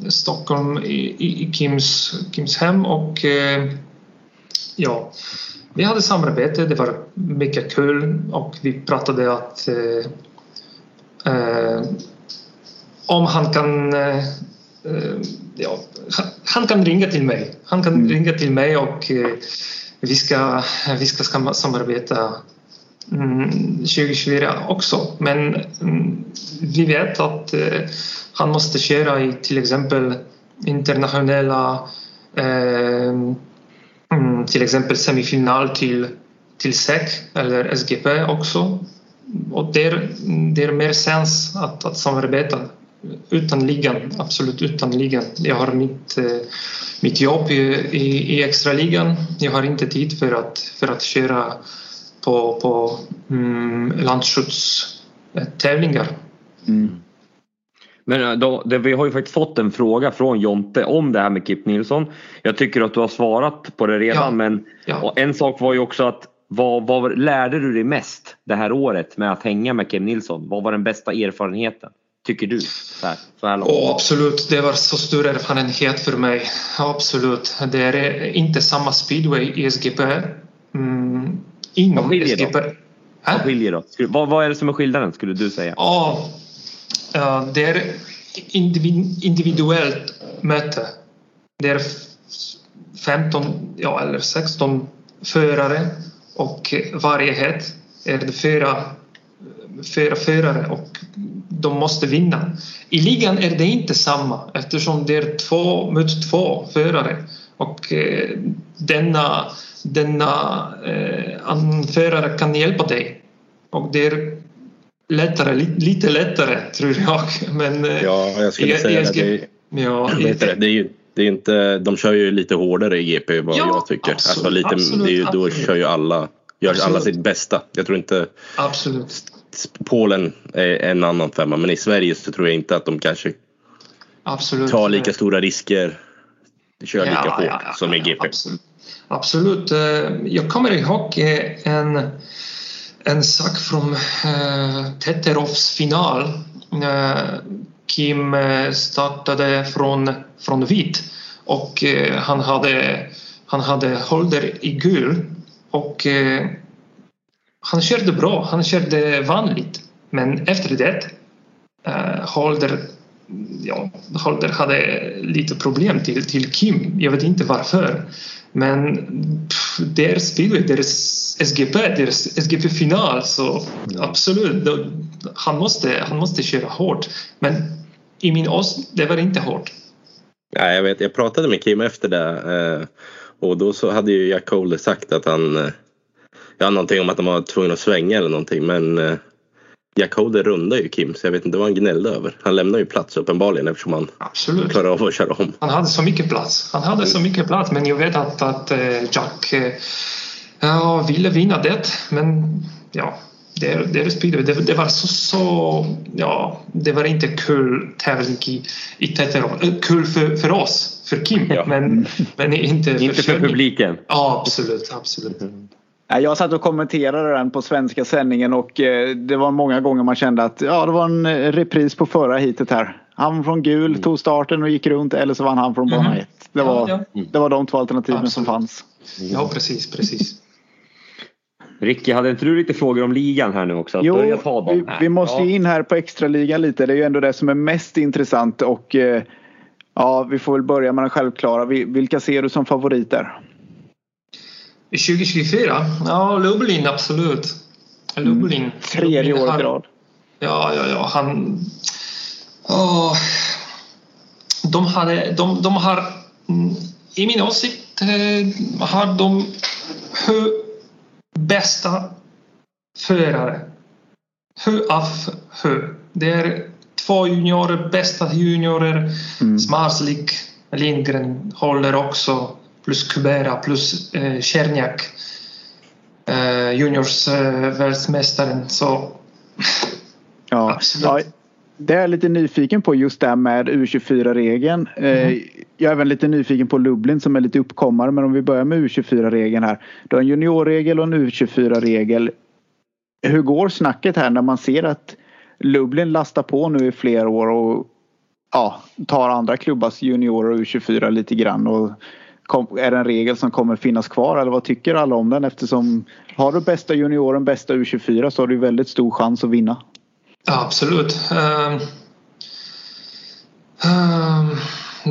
Stockholm i, i, i Kims, Kims hem och ja, vi hade samarbete. Det var mycket kul och vi pratade att eh, om han kan eh, ja, han kan ringa till mig. Han kan mm. ringa till mig och vi ska, vi ska samarbeta 2024 mm, också. Men mm, vi vet att han måste köra i till exempel internationella till exempel semifinal till, till SEC eller SGP också. Och det är mer sens att, att samarbeta utan ligan, absolut utan ligan. Jag har mitt, eh, mitt jobb i, i, i extraligan. Jag har inte tid för att, för att köra på, på mm, landskjutstävlingar. Mm.
Men eh, då, det, vi har ju faktiskt fått en fråga från Jonte om det här med Kip Nilsson. Jag tycker att du har svarat på det redan ja. men ja. en sak var ju också att vad, vad lärde du dig mest det här året med att hänga med Kim Nilsson? Vad var den bästa erfarenheten? Tycker du? Så här, så här.
Oh, absolut, det var så stor erfarenhet för mig. Absolut. Det är inte samma speedway i SGP. Mm,
vad skiljer SGP. då? Vad skiljer då? Vad, vad är det som är skillnaden skulle du säga?
Oh, uh, det är individuellt möte. Det är 15 ja, eller 16 förare och varje het är det fyra förare och de måste vinna. I ligan är det inte samma eftersom det är två mot två förare och eh, denna, denna eh, anförare kan hjälpa dig. Och det är lättare, lite lättare tror jag. <laughs> Men,
eh, ja, jag skulle säga jag, jag, det. Ja, <clears throat> det, det är ju det är inte, de kör ju lite hårdare i GP vad ja, jag tycker. Absolut, alltså lite, absolut, det är då kör ju alla, gör absolut. alla sitt bästa. Jag tror inte
absolut.
Polen är en annan femma men i Sverige så tror jag inte att de kanske absolut. tar lika stora risker. Kör lika ja, hårt ja, ja, som i GP.
Absolut. absolut. Eh, jag kommer ihåg eh, en, en sak från uh, Teterovs final. Kim startade från, från vit och han hade, han hade Holder i gul och han körde bra, han körde vanligt. Men efter det uh, Holder, ja, Holder hade lite problem till, till Kim. Jag vet inte varför. Men pff, speedway, det är SGP, är SGP-final så absolut, då, han, måste, han måste köra hårt. Men i min ås, det var inte hårt.
Ja, jag, vet, jag pratade med Kim efter det eh, och då så hade ju Jack Holder sagt att han eh, Ja, någonting om att de var tvungna att svänga eller någonting men eh, Jack Holder rundar ju Kim så jag vet inte vad han gnällde över. Han lämnar ju plats uppenbarligen eftersom han Absolut. klarar av att köra om.
Han hade så mycket plats. Han hade så mycket plats men jag vet att, att eh, Jack eh, ja, ville vinna det men ja, det det. Det, det, var så, så, ja, det var inte kul tävling i, i Teteron. Kul för, för oss, för Kim, ja. men, men inte
för, inte för publiken.
Ja, absolut, absolut.
Jag satt och kommenterade den på svenska sändningen och eh, det var många gånger man kände att ja, det var en eh, repris på förra hitet här. Han från gul mm. tog starten och gick runt eller så vann han från bana 1. Mm. Det, var, ja, ja. det var de två alternativen Absolut. som fanns.
Ja, precis, precis.
Ricky, hade inte du lite frågor om ligan här nu också?
jo, vi, vi, måste ju in här på extraligan lite. Det är ju ändå det som är mest intressant och eh, ja, vi får väl börja med den självklara. Vilka ser du som favoriter?
2024? Ja, Lublin absolut. Lublin. Mm.
Tredje året i rad.
Ja, ja, ja. Han... Oh. De, hade, de, de har, mm, i min åsikt, eh, har de hö, bästa förare. Hö av hö. Det är två juniorer, bästa juniorer. Mm. Smarslik, Lindgren håller också plus Kubera plus eh, Czerniak eh, juniors eh, världsmästaren. Så
ja, <laughs> absolut. Ja, det är jag lite nyfiken på just det här med U24-regeln. Eh, mm. jag är även lite nyfiken på Lublin som är lite uppkommare. Men om vi börjar med U24-regeln här. Du har en juniorregel och en U24-regel. Hur går snacket här när man ser att Lublin lastar på nu i flera år och ja, tar andra klubbars juniorer och U24 lite grann. Och kom, är det en regel som kommer finnas kvar eller vad tycker alla om den? Eftersom har du bästa junioren, bästa U24 så har du väldigt stor chans att vinna.
Ja, absolut. Um, um,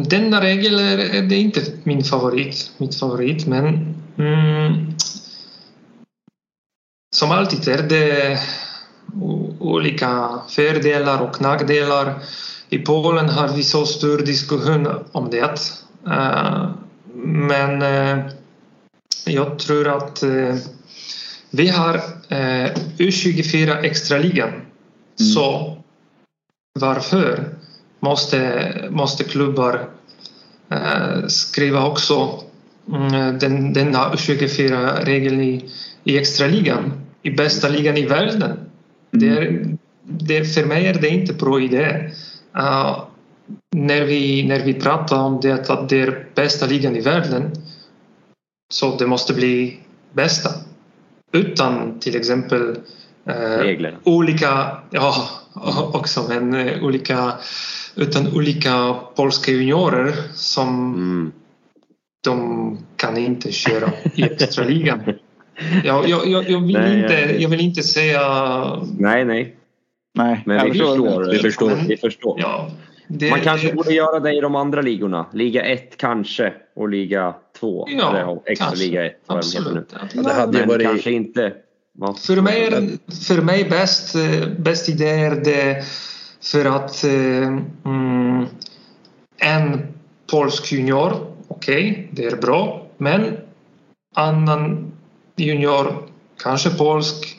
denna regel är, är det inte min favorit, mitt favorit men um, som alltid är det olika fördelar och nackdelar. I Polen har vi så stor diskussion om det. Uh, men uh, jag tror att uh, vi har U24 extraligan. Mm. Så varför måste, måste klubbar skriva också mm, den, denna U24-regeln i, i extraligan, i bästa ligan i världen? Det är, det, för mig är det inte bra idé. Uh, när, vi, när vi pratar om det att det är bästa ligan i världen så det måste bli bästa. Utan till exempel uh, olika, ja <laughs> också men uh, olika utan olika polska juniorer som mm. de kan inte köra i <laughs> extraligan. Jag, jag, jag, jag, vill nej, inte, jag vill inte säga...
Nej, nej.
Nej,
men vi förstår. Vi förstår. Vi förstår.
Ja,
det, Man kanske det... borde göra det i de andra ligorna. Liga 1 kanske och Liga 2.
Ja,
eller extra
kanske.
Liga 1.
Absolut.
Ja, det hade men varit... kanske inte.
Ja. För mig för mig bäst, bäst idé är det för att mm, en polsk junior, okej, okay, det är bra, men annan junior, kanske polsk,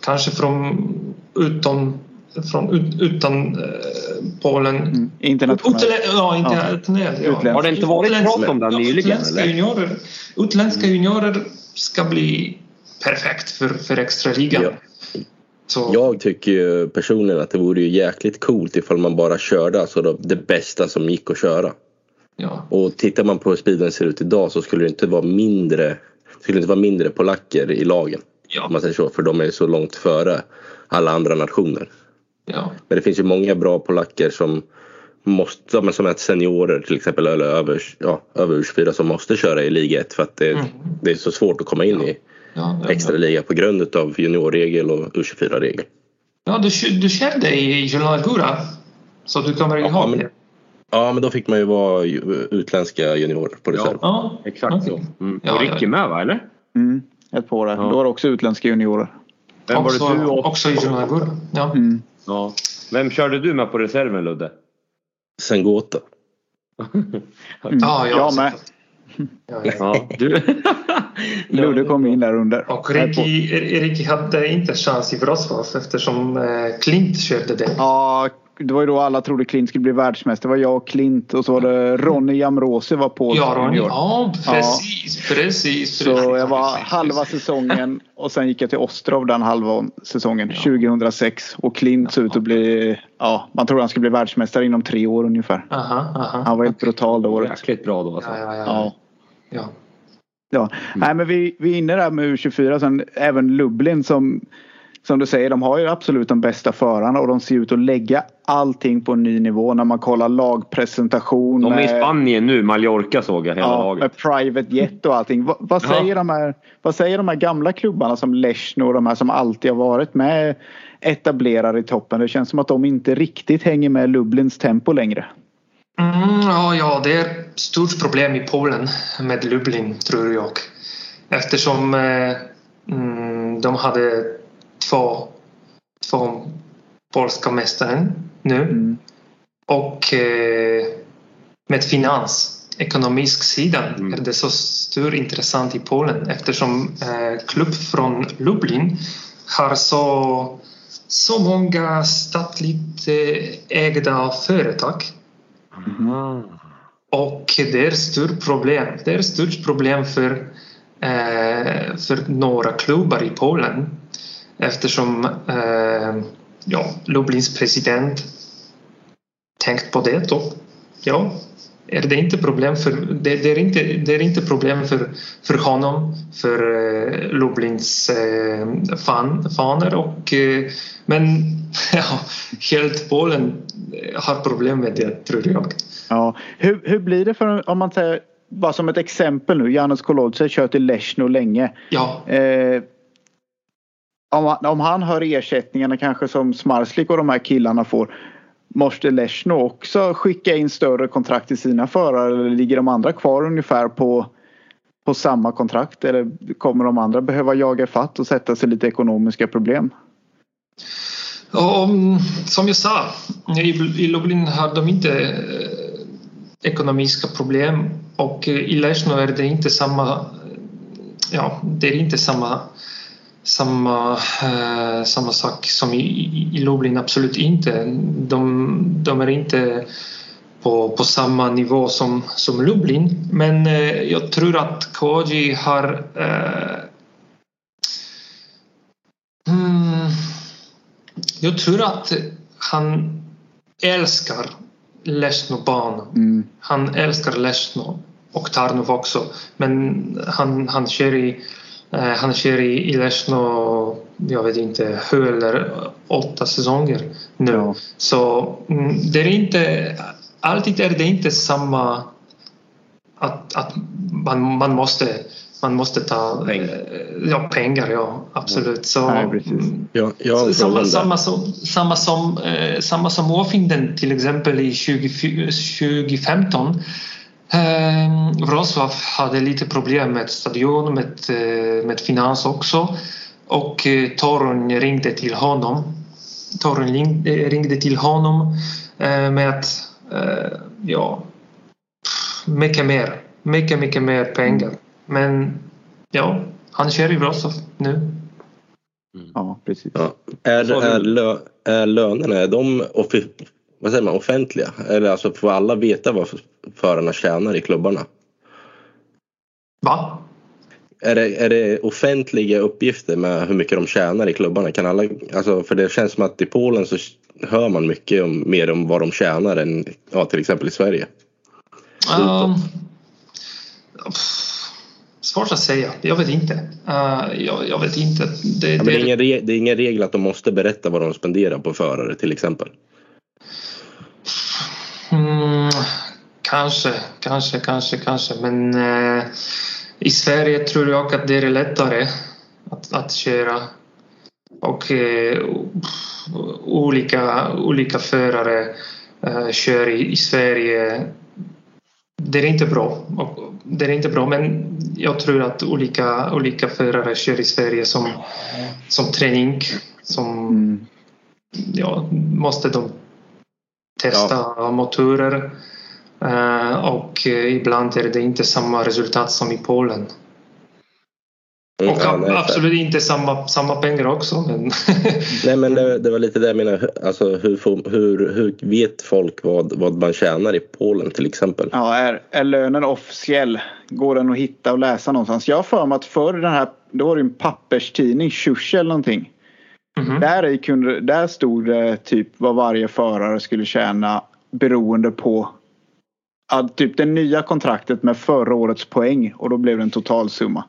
kanske från utom från utan eh, Polen. Mm,
internationellt.
Utl ja, internationellt. Ja.
Ja. Har det inte varit prat om det nyligen?
Utländska eller? juniorer, utländska juniorer ska bli perfekt för, för extraligan. Ja.
Så. Jag tycker ju personligen att det vore ju jäkligt coolt ifall man bara körde alltså det bästa som gick att köra.
Ja.
Och tittar man på hur speeden ser ut idag så skulle det inte vara mindre skulle inte vara mindre polacker i lagen.
Ja.
Om man säger så, för de är så långt före alla andra nationer.
Ja.
Men det finns ju många bra polacker som måste, som är seniorer till exempel eller över, ja, över 24 som måste köra i liga 1 för att det, mm. det är så svårt att komma in
ja.
i ja, extra liga på grund av juniorregel och U24-regel.
Ja, du, du körde i Gura så du kommer ihåg
ja, men, det? Ja, men då fick man ju vara utländska juniorer på reserv.
Ja,
exakt okay. så. Mm. och Ricky med va, eller?
Mm, ett par. Ja. Då var det också utländska juniorer.
Vem också, var det du och... också i Junior ja.
Mm.
Ja. Vem körde du med på reserven Ludde?
Sengota.
mm. Ja, jag,
jag med.
Ja, du. <laughs>
Ludde kom in där under.
Och Ricky, Ricky hade inte chans i Wrocław eftersom eh, Klint körde det.
Ja, det var ju då alla trodde Klint skulle bli världsmästare. Det var jag och Klint och så var det Ronny Jamrosi var på.
Ja, Ronny. Ja, precis, ja. precis.
Så jag var halva säsongen och sen gick jag till Ostrov den halva säsongen ja. 2006. Och Klint såg ut att bli, ja, man trodde han skulle bli världsmästare inom tre år ungefär.
Aha, aha.
Han var helt brutal det året.
Jäkligt bra då alltså.
Ja, ja, ja. ja.
ja. ja. Mm. Nej men vi, vi är inne där med U24 sen även Lublin som som du säger, de har ju absolut de bästa förarna och de ser ut att lägga allting på en ny nivå när man kollar lagpresentation.
De är i Spanien nu, Mallorca såg jag hela
ja,
laget.
Med private jet och allting. vad, vad säger de här, vad säger de här gamla klubbarna som Lechno och de här som alltid har varit med etablerare i toppen? Det känns som att de inte riktigt hänger med Lublins tempo längre.
Mm, ja, ja, det är ett stort problem i Polen med Lublin tror jag. Eftersom eh, mm, de hade två, två polska mästare nu. Mm. Och eh, med finans, ekonomisk sidan mm. är det så stort intressant i Polen eftersom eh, klubb från Lublin har så, så många statligt eh, ägda företag.
Mm.
Och det är ett stort problem. Det är ett stort problem för, eh, för några klubbar i Polen eftersom eh, ja, Lublins president tänkt på det. Och, ja, är det inte problem för det, det, är inte det är inte problem för för honom för eh, Lublins eh, fan, faner och eh, men <laughs> ja, helt Polen har problem med det tror jag.
Ja, hur, hur blir det för om man säger bara som ett exempel nu. Janusz Kolodze kört i Lechno länge.
Ja.
Eh, om, om han hör ersättningarna kanske som Smarslik och de här killarna får. Måste Leshno också skicka in större kontrakt till sina förare eller ligger de andra kvar ungefär på, på samma kontrakt eller kommer de andra behöva jaga fatt och sätta sig lite ekonomiska problem?
Och, som jag sa, i, i Lublin har de inte eh, ekonomiska problem och eh, i Leshno är det inte samma ja, det är inte samma samma, eh, samma sak som i, i, Lublin, absolut inte. De, de är inte på, på samma nivå som, som Lublin men eh, jag tror att Koji har eh, mm, jag tror att han älskar Lesno-banan. Mm. Han älskar Lesno och Tarnov också men han, han kör i han kör i, i Lesno, jag vet inte, sju eller åtta säsonger nu. Ja. Så mm, det är inte, alltid är det inte samma att, att man, man måste man måste ta pengar. Ja, pengar, ja absolut. Så,
Nej,
mm, ja, ja, samma, samma, som, samma, som, eh, samma som Åfinden till exempel i 20, 2015 Eh, Wrocław hade lite problem med stadion, med, eh, med finans också. Och eh, Torun ringde till honom. Torun ringde till honom med att, ja, mycket mer. Mycket, mycket mer pengar. Men ja, han kör i Wrocław nu.
Mm. Ja, precis.
Ja. Är, är, lö, är lönerna, är de vad säger man, offentliga? Eller alltså får alla veta vad förarna tjänar i klubbarna?
Va?
Är det, är det offentliga uppgifter med hur mycket de tjänar i klubbarna? Kan alla, alltså, för det känns som att i Polen så hör man mycket om, mer om vad de tjänar än ja, till exempel i Sverige. Um,
svårt att säga. Jag vet inte. Uh, jag, jag, vet inte.
Det, ja, det, är ingen, det är ingen regel att de måste berätta vad de spenderar på förare till exempel.
Mm, kanske, kanske, kanske, kanske. Men eh, i Sverige tror jag att det är lättare att, att köra. Och eh, olika, olika förare eh, kör i, i, Sverige. Det är inte bra. Det är inte bra men jag tror att olika, olika förare kör i Sverige som, som träning. Som, mm. ja, måste de testa ja. motorer och eh, ibland är det inte samma resultat som i Polen. Mm, och ja, nej, absolut för... inte samma, samma pengar också. Men <laughs>
nej men det, det, var lite det jag menade. Alltså, hur, hur, hur vet folk vad, vad man tjänar i Polen till exempel?
Ja, är, är lönen officiell? Går den att hitta och läsa någonstans? Jag har för mig att förr den här, då var det en papperstidning, Tjusche eller någonting. Mm. Där, kunde, där stod det typ vad varje förare skulle tjäna beroende på typ det nya kontraktet med förra årets poäng och då blev det en totalsumma.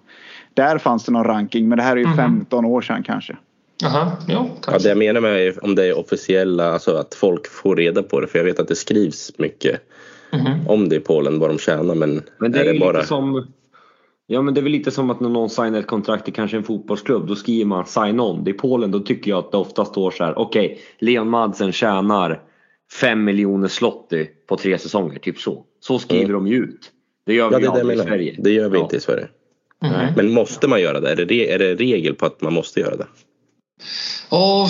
Där fanns det någon ranking men det här är ju mm. 15 år sedan kanske.
Aha, jo, kanske. Ja,
det jag menar med om det är officiella, alltså att folk får reda på det för jag vet att det skrivs mycket mm. om det i Polen vad de tjänar men,
men det är, är det bara... som Ja men det är väl lite som att när någon signar ett kontrakt i kanske en fotbollsklubb då skriver man sign on. I Polen då tycker jag att det ofta står så här okej okay, Leon Madsen tjänar 5 miljoner slotti på tre säsonger, typ så. Så skriver mm. de ju ut. Det gör vi ja, det aldrig i Sverige.
Det gör vi ja. inte i Sverige. Mm. Men måste man göra det? Är det, är det regel på att man måste göra det?
Och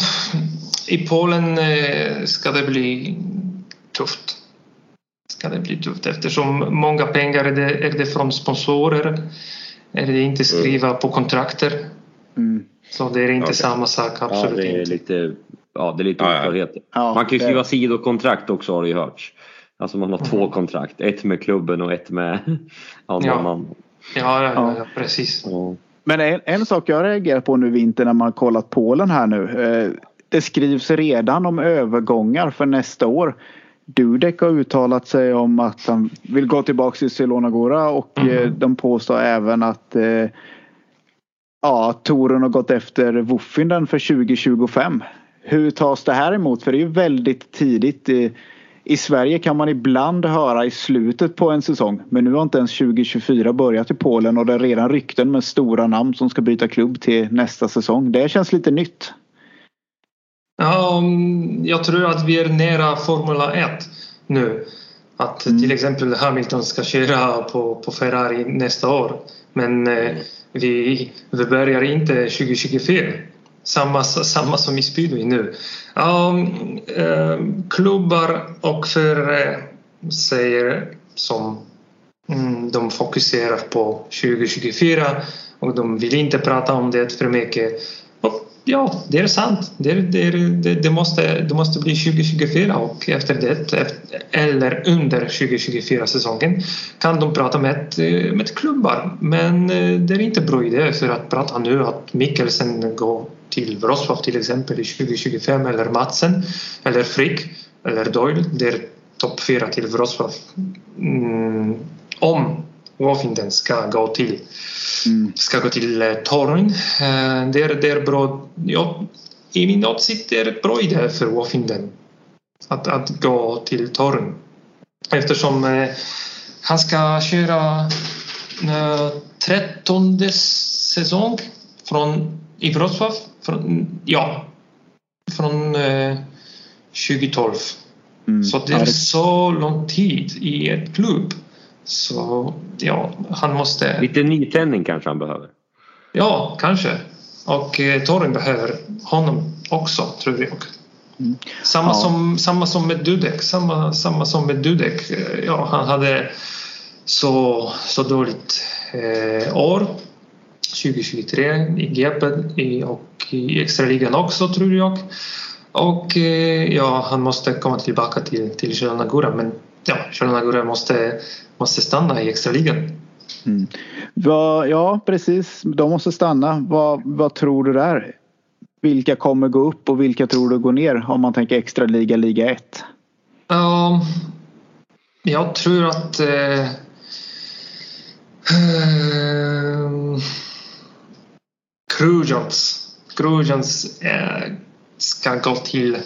I Polen eh, ska det bli tufft. Ska det bli tufft eftersom många pengar är det, är det från sponsorer är det inte skriva mm. på kontrakter. Mm. Så det är inte okay. samma sak, absolut
ja, det är
inte.
Lite, ja, det är lite oklarheter. Ja, man kan ju skriva det... sidokontrakt också har det ju hörts. Alltså man har mm. två kontrakt, ett med klubben och ett med <laughs> ja,
ja. annan. Ja, ja, ja, precis.
Men en, en sak jag reagerar på nu vinter när man kollat Polen här nu. Eh, det skrivs redan om övergångar för nästa år. Dudek har uttalat sig om att han vill gå tillbaka till Silona Gora och
Mhm.
de påstår även att eh, ja, Torun har gått efter Woffinden för 2025. Hur tas det här emot? För det är ju väldigt tidigt. I, Sverige kan man ibland höra i slutet på en säsong. Men nu har inte ens 2024 börjat i Polen och det är redan rykten med stora namn som ska byta klubb till nästa säsong. Det känns lite nytt.
Ja, mm, jag tror att vi är nära Formula 1 nu. Att till exempel Hamilton ska köra på, på Ferrari nästa år. Men eh, vi, vi börjar inte 2024. Samma, samma som i speedway nu. Ja, eh, klubbar och förare säger som mm, de fokuserar på 2024 och de vill inte prata om det för mycket. Och ja, det är sant. Det, det, det, det, måste, det måste bli 2024 och efter det efter, eller under 2024 säsongen kan de prata med, eh, med klubbar. Men eh, det är inte bra idé för att prata nu att Mikkelsen går till Wrocław till exempel i 2025 eller Madsen eller Frick eller Doyle. Det är topp fyra till Wrocław. Mm, om Wofinden ska gå till ska gå till eh, Torun. Eh, det, är, det är bra. Ja, I min åsikt är det ett bra idé för Wofinden att, att gå till Torun eftersom eh, han ska köra eh, trettonde säsong från i Wrocław. Från, ja, från eh, 2012.
Mm.
Så det är så lång tid i ett klubb. Så ja, han måste...
Lite nytändning kanske han behöver.
Ja, kanske. Och eh, Torren behöver honom också, tror jag. Samma,
Ja.
som, samma som med Dudek. Samma, samma som med Dudek. Eh, Ja, han hade så, så dåligt eh, år. 2023 i GP och i extraligan också, tror jag. Och eh, ja, han måste komma tillbaka till, till Gura. Men ja, Gura måste, måste stanna i extraligan.
Vad- ja, precis. De måste stanna. Vad, vad tror du där? Vilka kommer gå upp och vilka tror du går ner om man tänker extra liga, liga 1?
Ja, jag tror att eh, eh, Krujans, Krujans eh, ska gå till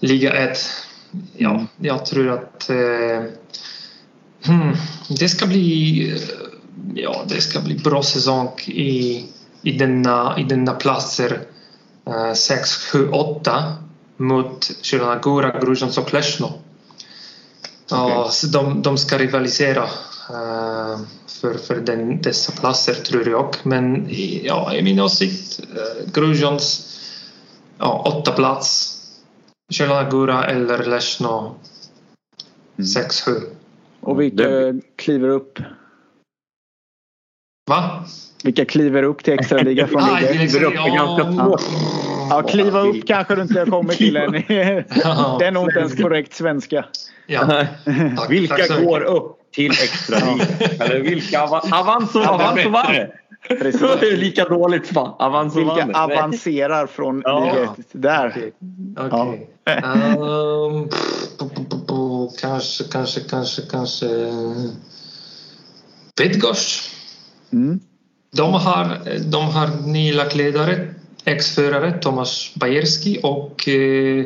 Liga 1. Ja, jag tror att eh, hmm, det ska bli eh, ja, det ska bli bra säsong i, i, denna, i denna platser eh, 6, 7, 8 mot Góra, Gruzjans och Leszno. Ja, så de, de ska rivalisera eh, för, för den, dessa platser tror jag. Men ja, i min åsikt, uh, Gruzjans ja, åtta plats. Zielona Góra eller Leszno 6-7.
Och vilka
Det-
kliver upp?
Va?
Vilka kliver upp till extra liga <laughs> från
Ah,
liga
till
1?
exempel,
upp är ganska
ja,
svårt.
Ja, kliva upp kanske du inte har kommit till än. <laughs> Det är nog inte ens korrekt svenska.
Ja. Tack,
Vilka går upp till extra Eller vilka ava- Avanzo,
Ja, det är
Avanzo vann!
Precis.
Det är lika dåligt va? Avanzo
Vilka
vann.
Avancerar från
Ja.
liga 1? Där.
Po- po- po- kanske, kanske, kanske, kanske... Bydgoszcz.
Mm.
De har, de har ny lackledare, ex-förare Tomasz Bajerski och eh,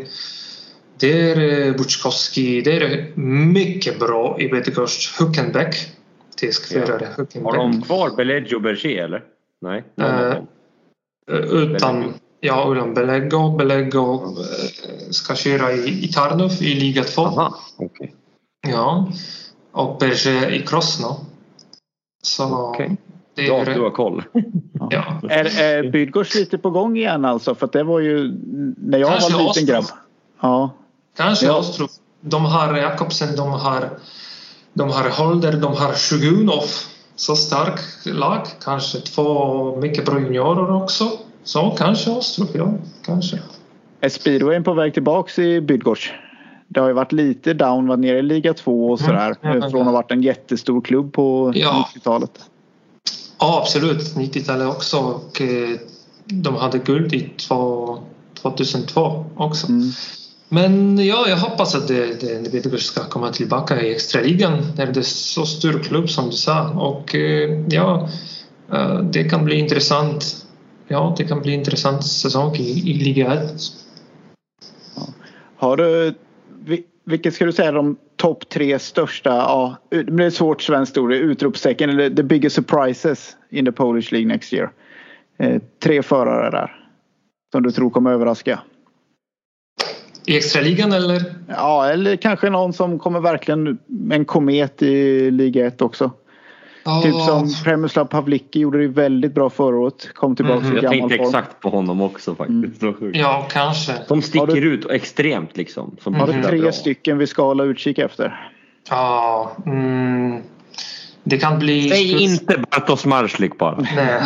det är eh, Buczkowski. Det är mycket bra i Bydgoszcz. Huckenbeck, tysk förare.
Har
Huckenbeck.
de kvar Beleggio Berger eller? Nej?
Eh,
dem.
Utan, ja, utan. Belego eh, ska köra i, i Tarnów i Liga 2.
Aha, okej.
Ja. Och Berger i Krosno. Så
Okej.
det
Bra att du
är...
har koll. <laughs>
Ja.
Är, är Bydgoszcz lite på gång igen alltså? För att det var ju när jag
Kanske
var liten grabb. Ja.
Kanske
Ja.
Ostrov. De har Jakobsen, de har, de har Holder, de har Sjugunov. Så stark lag. Kanske två mycket bra juniorer också. Så kanske Ostrov, ja. Kanske.
Är speedwayen på väg tillbaks i Bydgoszcz? Det har ju varit lite down, varit nere i liga 2 och sådär.
Mm.
Från att ha varit en jättestor klubb på
Ja.
90-talet.
Ja, absolut. 90-talet också. Och, eh, de hade guld i två, 2002 också.
Mm.
Men ja, jag hoppas att det, det, Lebedev ska komma tillbaka i extraligan när det är så stor klubb som du sa. Och eh, ja, eh, det kan bli intressant. Ja, det kan bli intressant säsong i, i Liga 1.
Har du, vilket ska du säga är de topp tre största, ja, det blir ett svårt svenskt ord, utropstecken eller the biggest surprises in the Polish League next year? Eh, tre förare där. Som du tror kommer överraska.
I extraligan eller?
Ja, eller kanske någon som kommer verkligen en komet i Liga 1 också. Typ som Premislav Pavlicki gjorde det väldigt bra förra året. Kom tillbaka
Mhm.
i
Jag
gammal
tänkte
form.
exakt på honom också faktiskt. Sjukt.
Ja, kanske.
De sticker
du-
ut extremt liksom. Som
Har du
spelar
tre
bra.
stycken vi ska hålla utkik efter?
Ja, mm, det kan bli...
Säg inte Bartosz Marslik bara. <laughs>
Nej.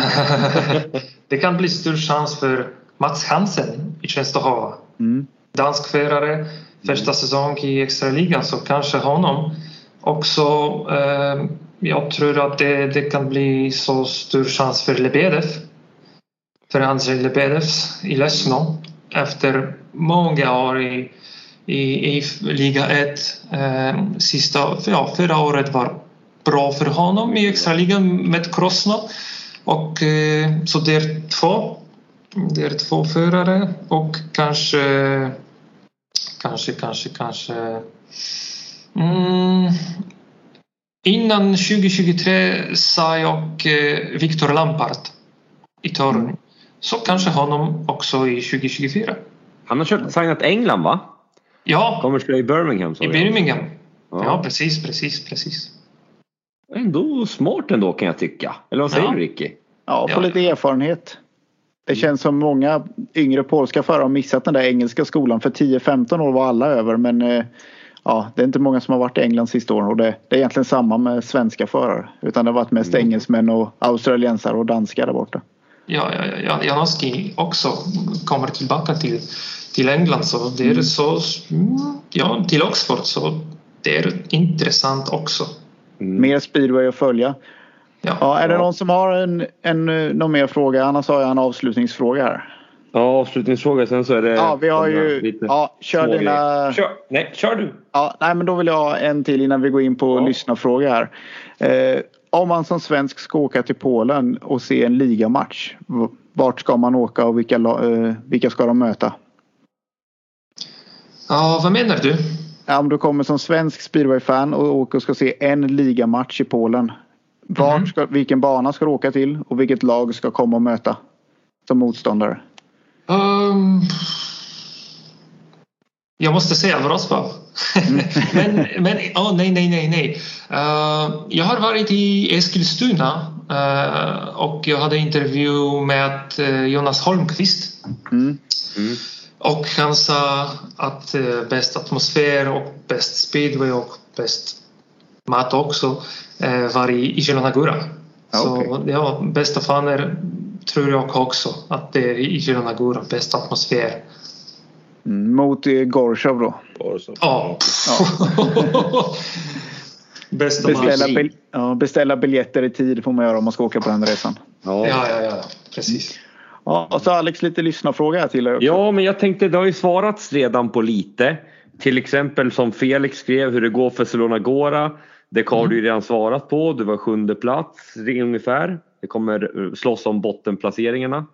det kan bli stor chans för Mats Hansen i Częstochowa.
Mm.
Dansk förare, första säsong i extraligan så kanske honom. Också, eh, jag tror att det, det kan bli så stor chans för Lebedev. För Andrzej Lebedev i Lesno efter många år i, i, i Liga 1. Eh, sista, ja, förra året var bra för honom i extraligan med Krosno. Och, eh, så det är två. Det är två förare och kanske kanske, kanske, kanske mm, innan 2023 sa jag eh, Viktor Lampard i Torun. Så kanske honom också i 2024.
Han har köpt, signat England va?
Ja,
Kommer spela i Birmingham.
i. Birmingham.
Ja.
Ja, precis, precis, precis.
Ändå smart ändå kan jag tycka. Eller vad säger
Ja.
du Ricky?
Ja, få
Ja.
lite erfarenhet. Det känns som många yngre polska förare har missat den där engelska skolan. För 10-15 år var alla över men eh, ja, det är inte många som har varit i England sista åren och det, det är egentligen samma med svenska förare. Utan det har varit mest
Mm.
engelsmän och australiensare och danskar där borta.
Ja, ja, ja, ja. Janowski också kommer tillbaka till, till England så det är så, mm, ja, till Oxford så det är intressant också.
Mer speedway att följa.
Ja.
Ja, är det någon som har en, en, eh, någon mer fråga? Annars har jag en avslutningsfråga här.
Ja, avslutningsfråga. Sen så är det...
Ja, vi har ju... Ja, kör dina...
Kör. Nej, kör du.
Ja, nej, men då vill jag ha en till innan vi går in på
Ja.
lyssnarfråga här. Eh, om man som svensk ska åka till Polen och se en ligamatch. Vart ska man åka och vilka, eh, vilka ska de möta?
ja, vad menar du?
Ja, om du kommer som svensk speedway-fan och åker och ska se en ligamatch i Polen. Vart
Mhm.
ska, vilken bana ska du åka till och vilket lag ska komma och möta som motståndare?
Ehm, jag måste säga Wrocław. <laughs> men men oh, nej, nej, nej, nej. Eh, jag har varit i Eskilstuna eh, och jag hade intervju med eh, Jonas Holmqvist.
Mm.
Och han sa att eh, bäst atmosfär och bäst speedway och bäst mat också eh, var i, i Zielona Góra.
Ja,
Så
okej.
ja, bästa faner tror jag också att det är i Zielona Góra, bäst atmosfär.
Mm. Mot eh, Gorshov då.
Så.
Ja. <laughs> Bästa
Beställa, bil- ja, beställa biljetter i tid får man göra om man ska åka på den resan.
Ja.
Ja, ja, ja, precis.
Ja, och så Alex lite lyssnarfråga till er också.
Ja, men jag tänkte det har ju svarats redan på lite. Till exempel som Felix skrev hur det går för Solona Gora. Det har du ju redan svarat på. Du var sjunde plats ungefär. Det kommer eh, slåss om bottenplaceringarna.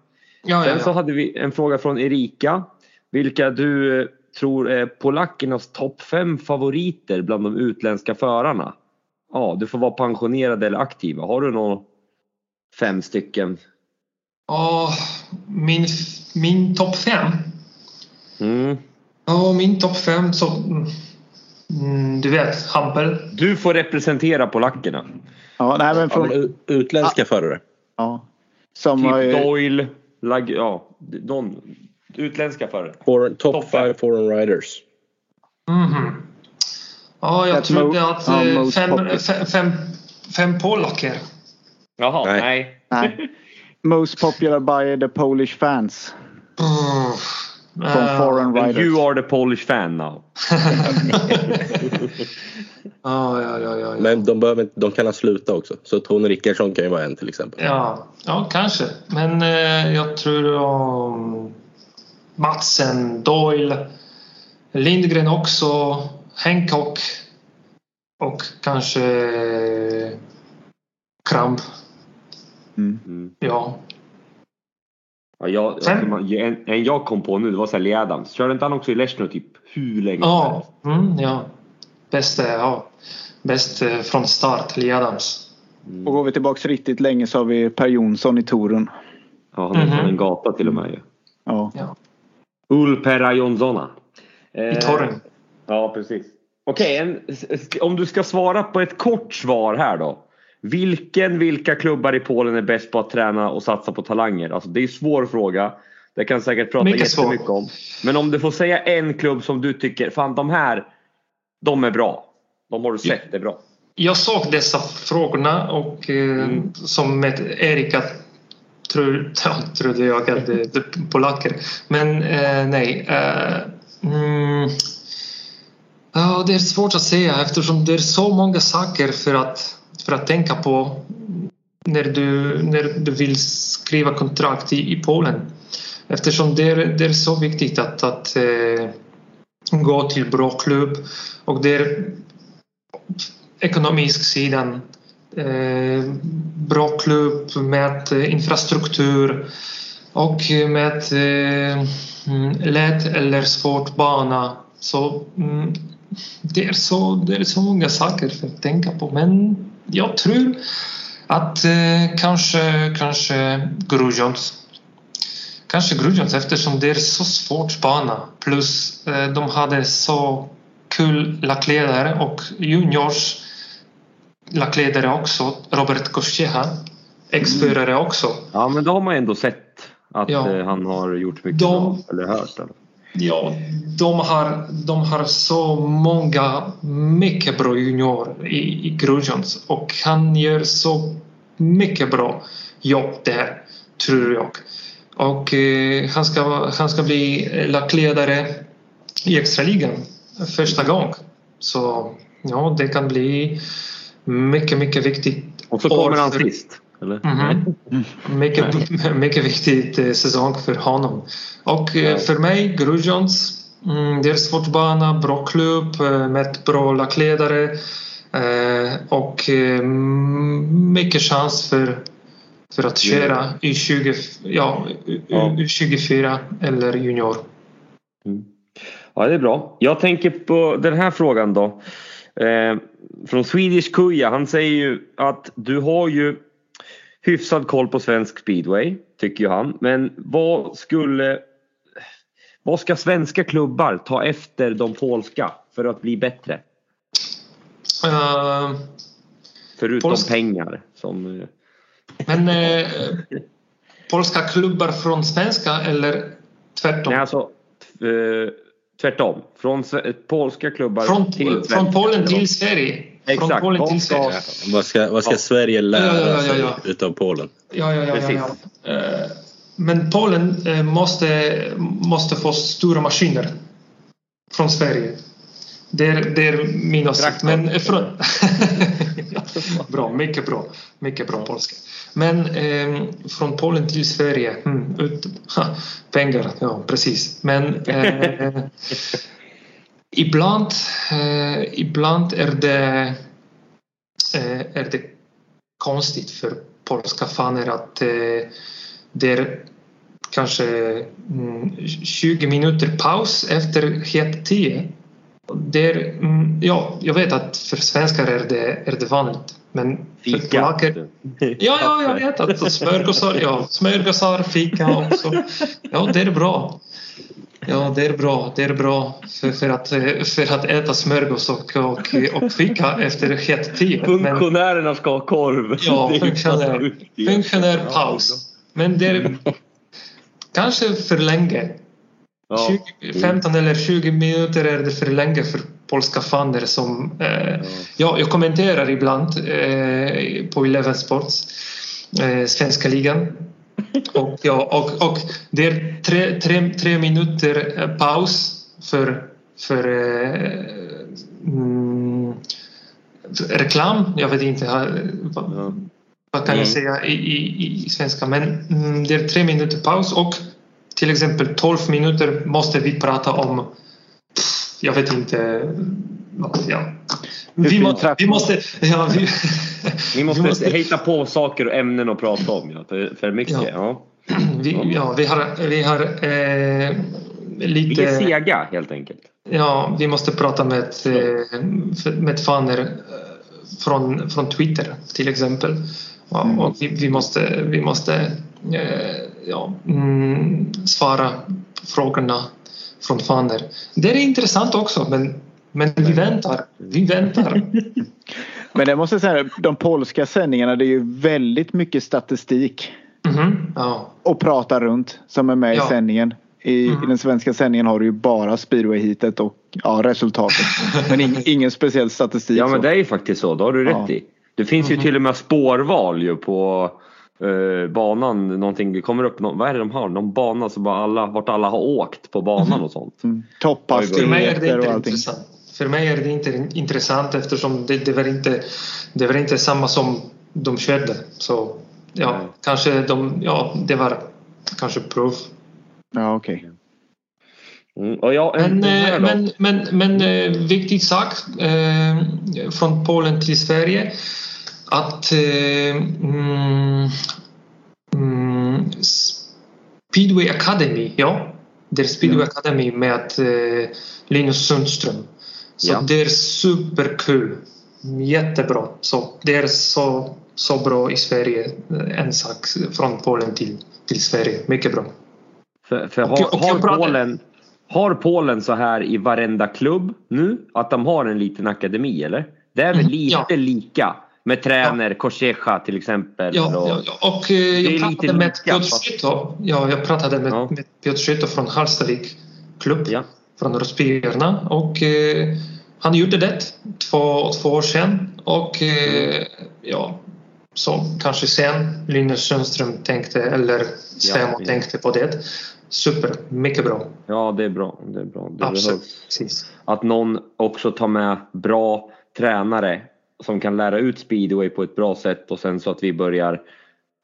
Ja, ja,
Sen så
ja.
hade vi en fråga från Erika. Vilka du eh, tror är polackernas topp fem favoriter bland de utländska förarna? Ja, du får vara pensionerad eller aktiva. Har du någon fem stycken?
Åh, min min topp fem.
Mm.
Ja, min topp fem så... Mm, du vet, Hampel.
Du får representera polackerna.
Ja, nej, men
Ja,
från,
utländska förare.
ja, som
Typ
ju-
Doyle, Lag, ja, någon utländska förare.
Foreign- Top five foreign riders.
Mhm. Ja, jag
Att
trodde att eh, fem,
popular.
fem, fem, fem polacker.
Jaha,
Nej.
nej.
nej. <laughs> Most popular by the Polish fans. Från
Eh,
foreign
And
riders.
you are the Polish fan now. <laughs>
Ja, ja, ja, ja.
Men de, behöver, inte- de kan ha slutat också. Så Tony Rickardsson kan ju vara en till exempel.
Ja, ja kanske. Men eh, jag tror om Matsen, Doyle, Lindgren också, Hancock och kanske Kramp.
Mm.
Ja,
Ja, jag,
Sen-
man- en, en jag kom på nu det var Sally Adams. Körde inte han också i Leicester typ hur länge
ja, mm, ja. Bäst, eh, ja. Bäst eh, från start, Lee Adams.
Och går vi tillbaks riktigt länge så har vi Per Jonsson i Torun.
Ja, han är
Mhm.
från en gata till och med ju.
Ja.
Ja.
Ulpera Jonzona.
I
Eh,
Torren.
Ja, precis. Okej, s- om du ska svara på ett kort svar här då. Vilken, vilka klubbar i Polen är bäst på att träna och satsa på talanger? Alltså det är en svår fråga. Det kan säkert prata
Mycket svår.
jättemycket om. Men om du får säga en klubb som du tycker, fan de här, de är bra. De har du sett är bra.
Jag såg dessa frågorna och eh,
Mm.
som med Erika tro, <laughs> trodde jag att det är polacker. Men eh, nej. Eh, mm, ja, det är svårt att säga eftersom det är så många saker för att, för att tänka på när du, när du vill skriva kontrakt i, i Polen. Eftersom det är, det är så viktigt att, att eh, gå till bra klubb och det är ekonomisk sidan. Eh, bra klubb med eh, infrastruktur och med eh, lätt eller svårt bana. Så mm, det, är så det är så många saker för att tänka på. Men jag tror att eh, kanske, kanske Grujons. Kanske Grujons eftersom det är så svårt bana. Plus eh, de hade så kul lackledare och juniors lackledare också. Robert Kościecha, ex-förare också.
Ja, men då har man ändå sett att
Ja.
eh, han har gjort mycket
De-
bra. Eller hört. Eller?
Ja, de har, de har så många mycket bra junior i, i Grujons och han gör så mycket bra jobb där, tror jag. Och eh, han, ska, han ska bli lackledare i extraligan första gång. Så ja, det kan bli mycket, mycket viktigt.
Och så kommer han sist. Eller?
Mhm. Mycket, <laughs> mycket viktigt eh, säsong för honom. Och eh, för mig, Grujons, mm, det är svårt bana, bra klubb eh, med bra lackledare eh, och mycket chans för, för att köra i 20, ja, i-
Ja.
i 24 eller junior.
Ja, det är bra. Jag tänker på den här frågan då. Eh, från Swedish Kuja. Han säger ju att du har ju hyfsad koll på svensk speedway, tycker ju han. Men vad skulle... Vad ska svenska klubbar ta efter de polska för att bli bättre?
Eh,
Förutom
Polsk-
pengar. Som,
men eh, polska klubbar från svenska eller tvärtom?
nej, alltså, eh, tvärtom. Från polska klubbar
Från,
till
från Polen till Sverige. Från
Exakt.
Polen
Vad
till
ska-
Sverige.
Vad ska, vad ska
Ja.
Sverige lära
Ja,
sig utav Polen?
Ja, ja, ja,
Precis.
Eh, Men Polen eh, måste, måste få stora maskiner från Sverige. Det är, det är min åsikt. Men eh, från... <laughs> bra, mycket bra. Mycket bra polska. Men eh, från Polen till Sverige, mm, ut, ha, <laughs> pengar, ja precis. Men eh, <laughs> ibland, eh, ibland är det, eh, är det konstigt för polska faner att eh, det är kanske mm, 20 minuter paus efter het 10. Det är, mm, ja, jag vet att för svenskar är det, är det vanligt. Men för
Fika.
polacker... Ja, ja, jag vet att smörgåsar, ja, smörgåsar, fika också. Ja, det är bra. Ja, det är bra. Det är bra för, för, att, eh, för att äta smörgås och, och, och fika efter het 10. Men,
Funktionärerna ska ha korv.
Ja, <laughs> funktionär. funktionär paus. Men det är kanske för länge.
Ja.
20, 15 eller 20 minuter är det för länge för polska faner som... Eh, ja, jag kommenterar ibland eh, på Eleven Sports, eh, svenska ligan. Och, ja, och, och det är tre, tre, tre minuter eh, paus för, för eh, mm, reklam. Jag vet inte eh, vad, vad kan jag säga i, i, i svenska. Men mm, det är tre minuter paus och till exempel 12 minuter måste vi prata om jag vet inte. Ja. Vi, må, vi måste... Ja, vi,
Ni <laughs> måste,
vi måste
hitta på saker och ämnen att prata om. Ja. För, för mycket.
Ja.
Ja. <clears throat>
vi, ja, vi har, vi har eh,
Vi är
lite...
sega helt enkelt.
Ja, vi måste prata med, eh, med faner eh, från, från Twitter till exempel. Ja,
Mm.
och vi, vi måste, vi måste eh, ja, mm, svara frågorna från faner. Det är intressant också men, men vi väntar. Vi väntar. <laughs>
Men det måste jag säga, de polska sändningarna det är ju väldigt mycket statistik
Mhm, ja.
och prata runt som är med
Ja.
i sändningen. I,
Mm.
I den svenska sändningen har du ju bara speedway-heatet och ja, resultatet. Men ing, <laughs> ingen speciell statistik.
Ja men
så.
det är ju faktiskt så, det har du
Ja.
rätt i. Det finns ju till och med spårval ju på eh, banan. Någonting, det kommer upp, nå- vad är det de har? Någon bana så bara alla, vart alla har åkt på banan och sånt.
Mm.
För mig är det
Topphastigheter och
inte
allting.
intressant. För mig är det inte intressant eftersom det, det, var, inte, det var inte samma som de körde. Så ja,
Nej.
kanske de, ja, det var kanske prov.
Ja okej.
Mm. Och ja,
Men, eh,
då.
men, men, men eh, viktig sak eh, från Polen till Sverige att eh, mm, mm, Speedway Academy, ja, det är Speedway Academy med eh, Linus Sundström. Så
Ja.
det är superkul. Jättebra. Så det är så, så bra i Sverige. En sak från Polen till, till Sverige. Mycket bra.
För, för
Och-
har,
och jag
har, Polen, har Polen så här i varenda klubb nu? Att de har en liten akademi eller? Det är väl
Mhm,
lite
ja.
lika? Med tränare, Korsiecha till exempel.
Ja,
och,
ja, ja. och eh, jag pratade med
lika,
Piotr Skytto. Ja, jag pratade med,
Ja.
med Piotr från Hallstavik klubb
Ja.
Från Rospierna och eh, han gjorde det två, två år sedan och eh, ja, så kanske sen Linus Sundström tänkte eller Svemo
ja.
tänkte på det. Super, mycket bra.
ja, det är bra. Det är bra. Det
Absolut. Precis.
Att någon också tar med bra tränare som kan lära ut speedway på ett bra sätt och sen så att vi börjar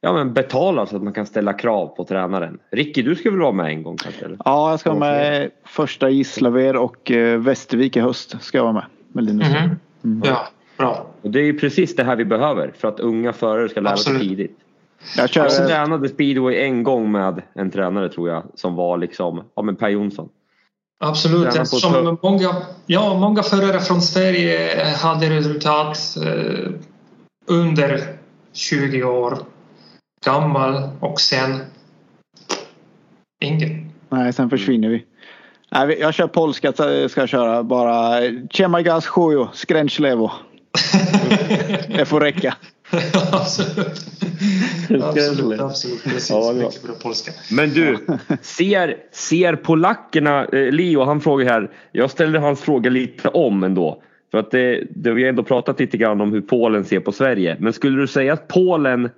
ja, men betala så att man kan ställa krav på tränaren. Ricky, du ska väl vara med en gång kanske? Eller?
Ja, jag ska vara med första Gislaved och eh, Västervik i höst. Ska jag vara med. Med Linus.
Mhm.
Mm.
Ja, bra.
Och det är ju precis det här vi behöver för att unga förare ska lära sig tidigt.
Jag kör,
Jag tränade speedway en gång med en tränare tror jag som var liksom, ja men Per Jonsson.
Absolut, eftersom många, ja, många förare från Sverige hade resultat eh, under 20 år gammal och sen inget.
Nej, sen försvinner vi. Nej, jag kör polska, så ska jag köra bara Ciemagaz Sjujo, Skręclewo. <laughs> Det får räcka.
absolut. absolut, absolut. Precis.
Ja,
Mycket bra polska.
Men du, <laughs> ser, ser polackerna, eh, Leo han frågar här, jag ställde hans fråga lite om ändå. För att det, det, vi har ändå pratat lite grann om hur Polen ser på Sverige. Men skulle du säga att Polen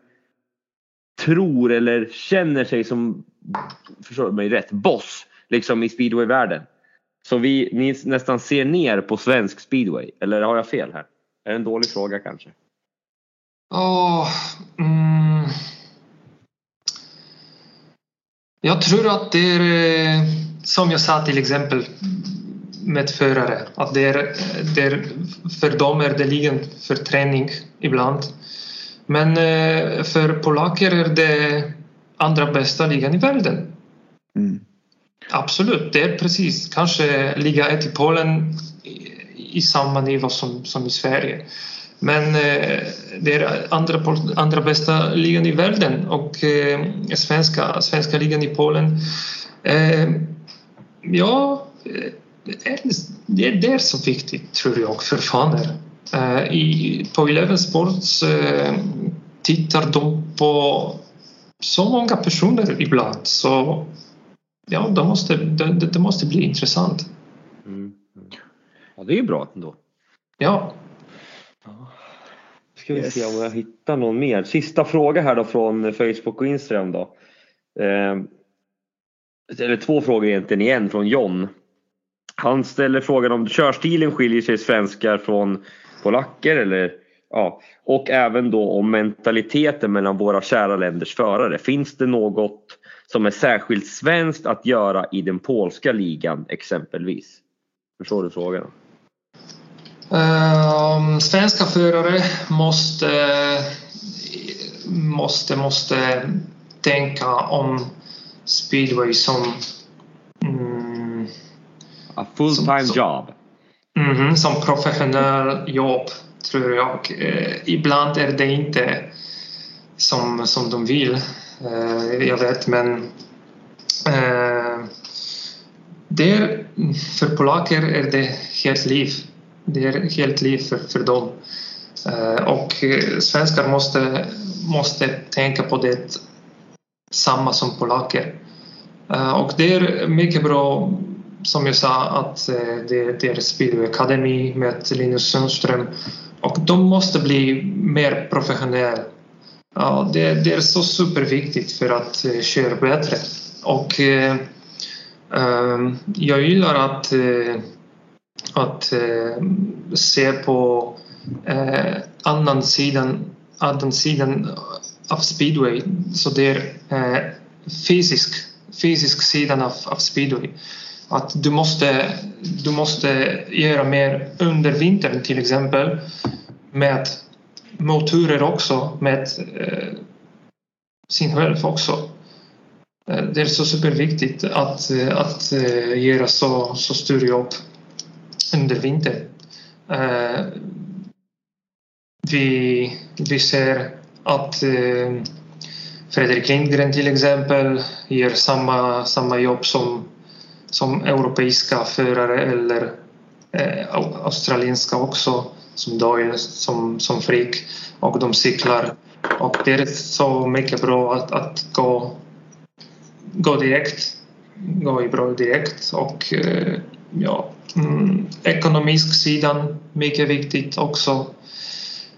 tror eller känner sig som, förstår du mig rätt, boss liksom i speedwayvärlden? Så vi ni nästan ser ner på svensk speedway? Eller har jag fel här? Är det en dålig fråga kanske?
Åh, mm. Jag tror att det är eh, som jag sa till exempel med förare att det är, det är, för dem är det liggande för träning ibland. Men eh, för polacker är det andra bästa ligan i världen.
Mm.
Absolut, det är precis kanske liga 1 i Polen i, samma nivå som, som i Sverige. Men eh, det är andra, andra bästa ligan i världen och eh, svenska, svenska ligan i Polen. Eh, ja, eh, det är, det är så viktigt tror jag för faner. Eh, i, på Eleven Sports eh, tittar de på så många personer ibland så ja, det måste, det, det måste bli intressant.
Mm. Ja, det är ju bra ändå.
Ja,
Ska vi
Yes.
se om jag hittar någon mer. Sista fråga här då från Facebook och Instagram då. Eh, eller två frågor egentligen igen från John. Han ställer frågan om körstilen skiljer sig svenskar från polacker eller ja, och även då om mentaliteten mellan våra kära länders förare. Finns det något som är särskilt svenskt att göra i den polska ligan exempelvis? Förstår du frågan?
Ehm, svenska förare måste, måste, måste tänka om speedway som mm,
A full time
Som- som-
job.
Mm, som professionell jobb, tror jag. Eh, ibland är det inte som, som de vill, eh, jag vet, men eh, det för polacker är det helt liv. Det är helt liv för, för dem. Eh, och svenskar måste, måste tänka på det samma som polacker. Eh, och det är mycket bra, som jag sa, att eh, det, det är Speedway Academy med Linus Sundström. Och de måste bli mer professionella. Ja, det, det är så superviktigt för att eh, köra bättre. Och eh, ehm, jag gillar att, eh, att se på eh, annan sidan, annan sidan av speedway. Så det är eh, fysisk, fysisk sidan av, av speedway. Att du måste, du måste göra mer under vintern till exempel med motorer också, med eh, sin själv också. Eh, det är så superviktigt att, eh, att eh, göra så, så stor jobb under vintern. Eh, Vi, vi ser att eh, Fredrik Lindgren till exempel gör samma, samma jobb som, som europeiska förare eller eh, au- australienska också som Doyle, som, som Frick och de cyklar. Och det är så mycket bra att, att gå, gå direkt. Gå i bra direkt. Och eh, ja, mm, ekonomisk sidan mycket viktigt också.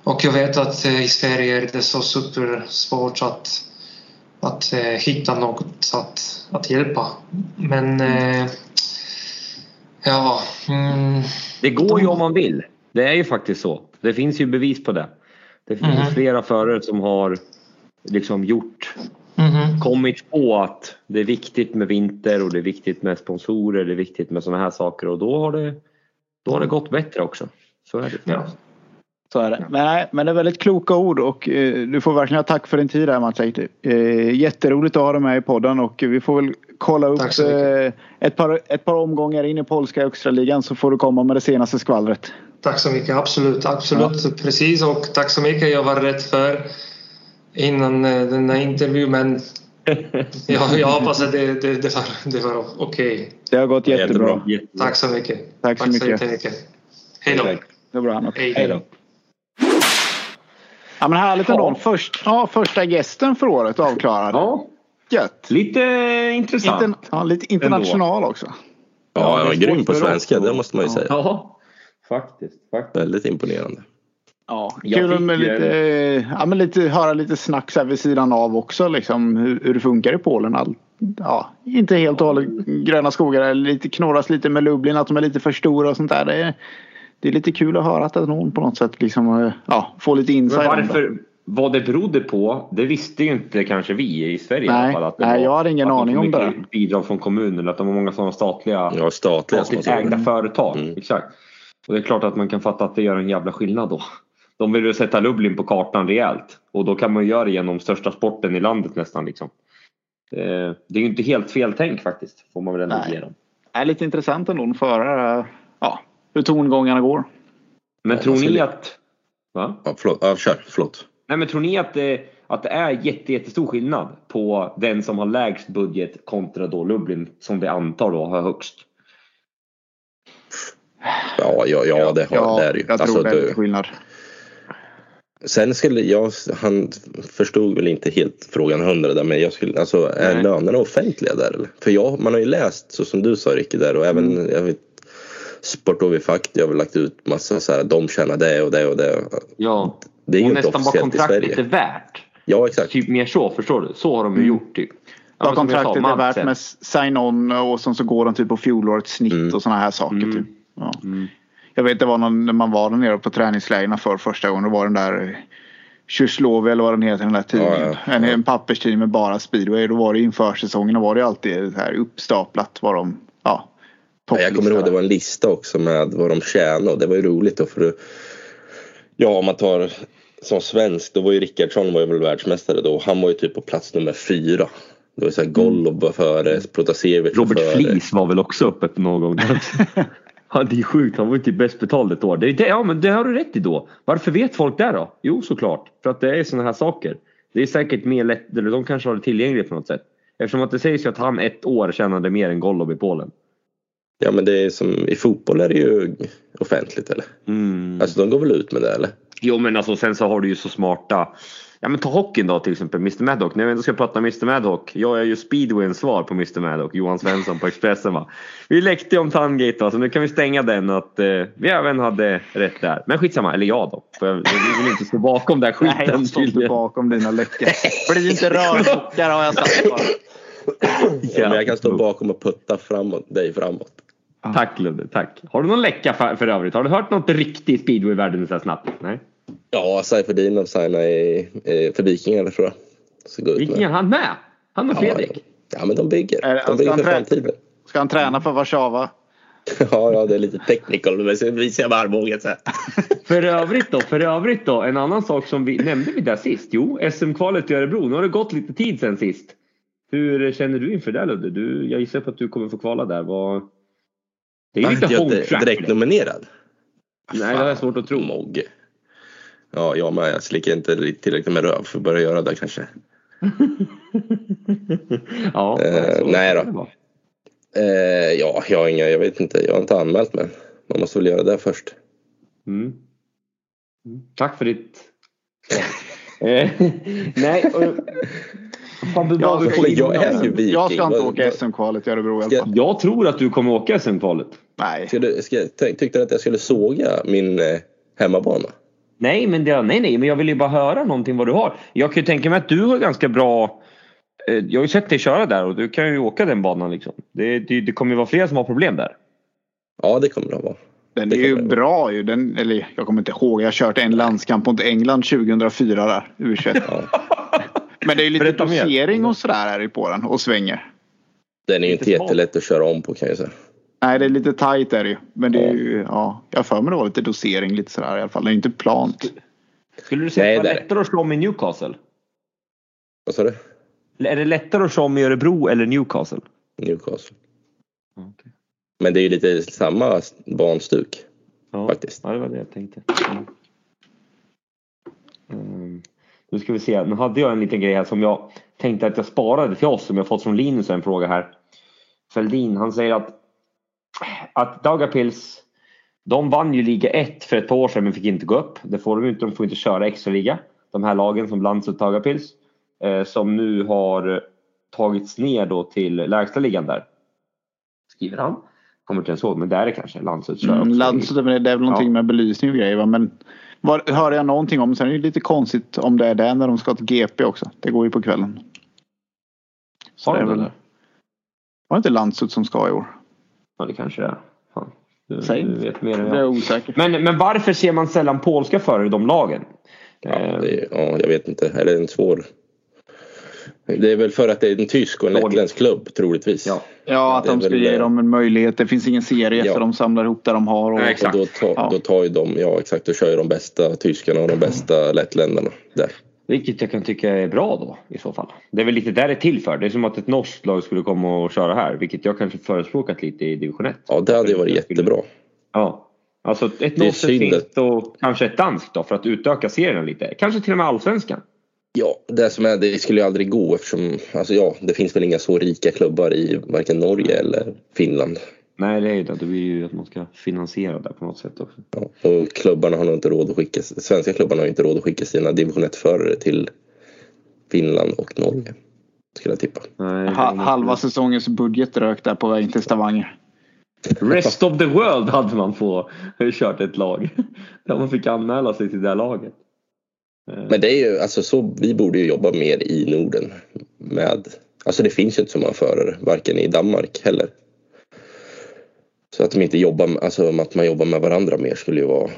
Och jag vet att eh, i Sverige är det så supersvårt att, att eh, hitta något att, att hjälpa men eh, ja mm,
Det går ju om man vill. Det är ju faktiskt så. Det finns ju bevis på det. Det finns
Mhm.
flera förare som har liksom gjort,
mhm.
kommit på att det är viktigt med vinter och det är viktigt med sponsorer, det är viktigt med sådana här saker och då har det, då har det gått bättre också. Så är det.
ja.
Så är det. Men, nej, men det är väldigt kloka ord och eh, du får verkligen ha tack för din tid här Mats Eiti. eh, Jätteroligt att ha dig med i podden och vi får väl kolla upp
Tack så mycket.
eh, ett, par, ett par omgångar in i polska extraligan så får du komma med det senaste skvallret.
Tack så mycket, absolut, absolut, precis och tack så mycket. Jag var rädd för innan eh, den här intervjun men <laughs> jag, jag hoppas att det, det, det var, det var okej.
Det har gått jättebra.
Jättebra.
Tack så mycket.
Tack så mycket.
jättemycket. Hej då.
Tack.
Det är bra.
Hej
då.
Ja men härligt ändå. Först, ja, första gästen för året avklarad.
Ja,
Gött.
lite intressant.
Inter, ja, lite international också.
Ja,
Ja,
han
det
var grym på svenska, det måste man ju
Ja.
säga.
Ja, faktiskt. faktiskt.
Väldigt imponerande.
Ja,
Jag
kul
fick
med lite, ja, men lite, höra lite snack så här vid sidan av också. Liksom, hur, hur det funkar i Polen. All, ja, inte helt och hållet gröna skogar. Lite knorras lite med Lublin att de är lite för stora och sånt där. Det är, det är lite kul att höra att någon på något sätt liksom, eh, ja, får lite insight.
varför, vad det berodde på, det visste ju inte kanske vi i Sverige i
Nej,
alla fall. Att det
nej,
var,
jag hade ingen aning om det.
Bidrag från kommunen, att de har många sådana statliga,
Ja, statliga
statligt ägda företag.
Mm.
Exakt. Och det är klart att man kan fatta att det gör en jävla skillnad då. De vill ju sätta Lublin på kartan rejält. Och då kan man ju göra det genom största sporten i landet nästan. Liksom. Eh, Det är ju inte helt fel tänk faktiskt. Får man väl ändå ge dem.
Det är lite intressant ändå att höra ja, hur tongångarna går.
Men tror
ska
ni att... Va?
Ja, förlåt. Ja, kör. Förlåt.
Nej men tror ni att det, att det är jätte, jättestor skillnad på den som har lägst budget kontra då Lublin som vi antar då har högst?
Ja, ja, ja det, har,
Ja,
det är det ju.
jag tror
Alltså,
det är
du-
lite skillnad.
Sen skulle jag, han förstod väl inte helt frågan hundra där men jag skulle, alltså är
Nej.
lönerna offentliga där eller? För jag, man har ju läst så som du sa Ricky där och även
Mm.
jag vet, Sport Fact, jag har väl lagt ut massa så här, de tjänar det och det och det.
Ja.
Det är ju
och nästan vad kontraktet är värt.
Ja exakt.
Typ mer så, förstår du? Så har de ju
Mm.
gjort typ. Ja,
Vad
jag sa,
kontraktet är värt med sign-on och sen så går de typ på fjolårets snitt
Mm.
och sådana här saker.
Mm.
Typ. Ja.
Mm.
Jag vet det var någon, när man var där nere på träningslägren för första gången. Då var den där Tjuslovi eller vad den heter den där tidningen.
Ja, ja,
En,
ja.
en papperstidning med bara speedway. Då var det inför säsongen då var det alltid så här uppstaplat vad de, ja,
Ja, jag kommer ihåg det var en lista också med vad de tjänade och det var ju roligt då för Ja om man tar som svensk då var ju Rickardsson var ju väl världsmästare då. Han var ju typ på plats nummer fyra. Det var så här Golub var före, Protasevich var
Robert
före.
Flis var väl också uppe på någon gång. <laughs> ja, det är sjukt, han var ju typ bäst betald ett år. Det, det, ja men det har du rätt i då. Varför vet folk det då? Jo såklart, för att det är sådana här saker. Det är säkert mer lätt, eller de kanske har det tillgängligt på något sätt. Eftersom att det sägs ju att han ett år tjänade mer än Golub i Polen.
Ja men det är som i fotboll är det ju offentligt eller?
Mm.
Alltså de går väl ut med det eller?
Jo men alltså sen så har du ju så smarta Ja men ta hockeyn då till exempel, Mr Maddock. När vi ändå ska prata Mr Maddock. Jag är ju speedwayens svar på Mr Maddock, Johan Svensson på Expressen va. Vi läckte ju om Tandgate va, så nu kan vi stänga den att eh, vi även hade rätt där. Men skitsamma, eller jag då. För jag, jag vill inte stå bakom den skiten
Nej, jag står inte bakom dina läckor. <laughs> Bli inte rörmokare har jag sagt bara.
Ja, men jag kan stå bakom och putta framåt, dig framåt.
Tack Ludde, tack. Har du någon läcka för, för övrigt? Har du hört något riktigt speedway-världen så här snabbt? Nej?
Ja, Seiferdin signa i, i, för Vikingarna tror jag.
Vilken han med? Han och
Ja,
Fredrik?
ja men de bygger.
Är
De bygger
ska
för framtiden.
Ska han träna för Warszawa? <laughs>
Ja, ja, det är lite technical men så visar jag med armbågen så här. <laughs>
För övrigt då, för övrigt då, en annan sak som vi nämnde vi där sist. Jo, SM-kvalet i Örebro. Nu har det gått lite tid sen sist. Hur känner du inför det Ludde? Du, jag gissar på att du kommer få kvala där. Vad... Det är lite home track.
direkt nominerad?
Nej, det har jag svårt att tro.
Mogge. Ja, jag med. Jag slickar inte tillräckligt med röv för att börja göra det kanske. <laughs>
ja,
Eh, nej då. Eh, ja, jag har inga, jag vet inte. Jag har inte anmält mig. Man måste väl göra det först.
Mm. Mm. Tack för ditt Eh, <laughs> Nej, och... Du
Jag
är ju viking.
Jag ska inte åka SM-kvalet i Örebro
Ska-.
Jag tror att du kommer åka SM-kvalet.
Nej.
Ska du, ska, tyckte du att jag skulle såga min eh, hemmabana?
Nej, men det, nej, nej, men jag vill ju bara höra någonting vad du har. Jag kan ju tänka mig att du har ganska bra... Eh, jag har ju sett dig köra där och du kan ju åka den banan liksom. Det, det, det kommer ju vara fler som har problem där.
Ja, det kommer det att vara.
Den
Det
är ju bra ju. Den, eller jag kommer inte ihåg. Jag har kört en landskamp mot England 2004 där. U21.
Ja. <laughs>
Men det är ju lite
Berätta
dosering och sådär här i på den. Och svänger.
Den är ju inte
smart.
jättelätt att köra om på kan jag säga.
Nej det är lite tight är det ju. Men det är ju, ja. Jag för mig det var lite dosering lite sådär i alla fall. Det är inte plant.
Skulle du säga
Nej,
att det var
det är det.
lättare att köra om i Newcastle?
Vad sa du?
Är det lättare att köra om i Örebro eller Newcastle?
Newcastle. Men det är ju lite samma banstuk
Ja.
faktiskt.
Ja, det var det jag tänkte. Mm. Nu ska vi se. Nu hade jag en liten grej här som jag tänkte att jag sparade till oss som jag fått från Linus en fråga här. Fälldin, han säger att att Daugavpils de vann ju liga 1 för ett par år sedan men fick inte gå upp. Det får de inte. De får inte köra extra liga. De här lagen som Landshut och Daugavpils eh, som nu har tagits ner då till lägsta ligan där. Skriver han. Kommer inte ens ihåg men där är det kanske Landshut kör
Mm,
också.
Lands, det är väl någonting
Ja.
med belysning och grejer va. Men vad, hörde jag någonting om. Sen är det ju lite konstigt om det är det när de ska till GP också. Det går ju på kvällen. Det är
de det
väl-
där?
Var det inte Landsut som ska i år?
Ja det kanske det är. Fan. Du,
Säg.
du vet mer än
Jag är
jag.
osäker.
Men, men varför ser man sällan polska förare i de lagen?
Ja, det är, ja, jag vet inte. Är det en svår... Det är väl för att det är en tysk och en lettländsk klubb troligtvis.
Ja.
Ja, att de ska ge dem en möjlighet. Det finns ingen serie
Ja.
så de samlar ihop det de har. Och,
Nej, exakt.
Och då, tar,
Ja.
då tar ju de, ja exakt, då kör ju de bästa tyskarna och de bästa lettländarna där.
Vilket jag kan tycka är bra då i så fall. Det är väl lite där det är till för. Det är som att ett norskt lag skulle komma och köra här. Vilket jag kanske förespråkat lite i division 1.
Ja, det hade ju varit jättebra.
Ja. Alltså ett norskt ett finskt och kanske ett danskt då för att utöka serien lite. Kanske till och med allsvenskan.
Ja, det som är, det skulle ju aldrig gå eftersom, alltså ja, det finns väl inga så rika klubbar i varken Norge eller Finland.
Nej det är det. Det blir ju att man ska finansiera det på något sätt också.
Ja, och klubbarna har nog inte råd att skicka, svenska klubbarna har inte råd att skicka sina division 1-förare till Finland och Norge. Skulle jag tippa.
Nej,
ha, halva säsongens budget rök där på väg till Stavanger.
Rest of the world hade man på kört ett lag. <laughs> Där man fick anmäla sig till det här laget. Eh,
Men det är ju, alltså så, vi borde ju jobba mer i Norden med, alltså det finns ju inte så många förare, varken i Danmark heller. Så att de inte jobbar, med- alltså att man jobbar med varandra mer skulle ju vara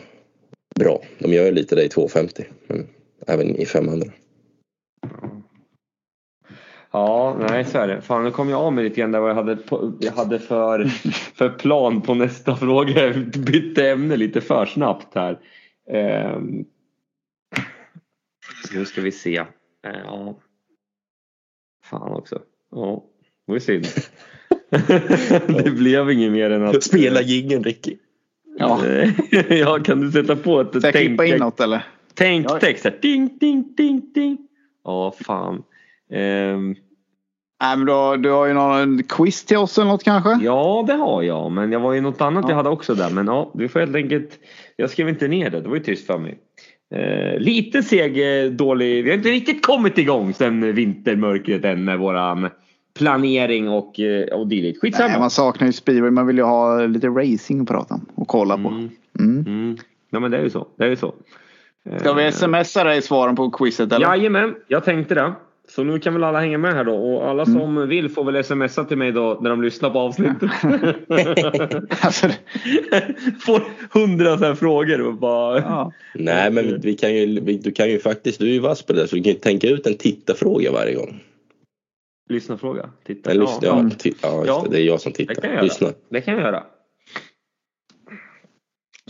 bra. De gör ju lite det i 250, men även i 500.
Ja, nej så är det. Fan, nu kom jag av mig lite grann där vad jag hade, på, jag hade för, <laughs> för plan på nästa fråga. Jag bytte ämne lite för snabbt här. Ehm, nu ska vi se. Eh, Ja. Fan också. Ja, det var ju synd. <laughs> det blev inget mer än att...
Spela jingeln Ricky.
Ja. <laughs>
ja, kan du sätta på ett
Ska jag klippa in något eller?
tänktext? här. Ding, ding, ding, ding. Ja, fan. Ehm,
Nej men då, du har ju någon quiz till oss eller något kanske?
ja, det har jag. Men jag var ju något annat
Ja.
jag hade också där. Men ja, du får helt enkelt... Jag skrev inte ner det. Det var ju tyst för mig. Eh, lite seg, eh, dålig. Vi har inte riktigt kommit igång sen vintermörkret än med våran planering och, eh, och dylikt.
Nej,
Skitsamma.
man saknar ju speedway. Man vill ju ha lite racing att prata om och kolla på.
Mm,
Mm.
mm. Ja, men det är ju så. Det är ju så.
Ska vi
Eh,
smsa dig svaren på quizet eller?
Jajamän, jag tänkte det. Så nu kan väl alla hänga med här då och alla
Mm.
som vill får väl smsa till mig då när de lyssnar på avsnittet. <laughs>
Alltså, <laughs>
får hundra så här frågor och bara...
ja.
Nej men vi kan ju, vi, du kan ju faktiskt, du är ju vass på det där, så du kan ju tänka ut en tittarfråga varje gång.
Lyssna-fråga. Titta.
Eller, ja,
ja,
ja, det, det är jag som
det kan jag
tittar.
göra.
Lyssna.
Det kan jag göra.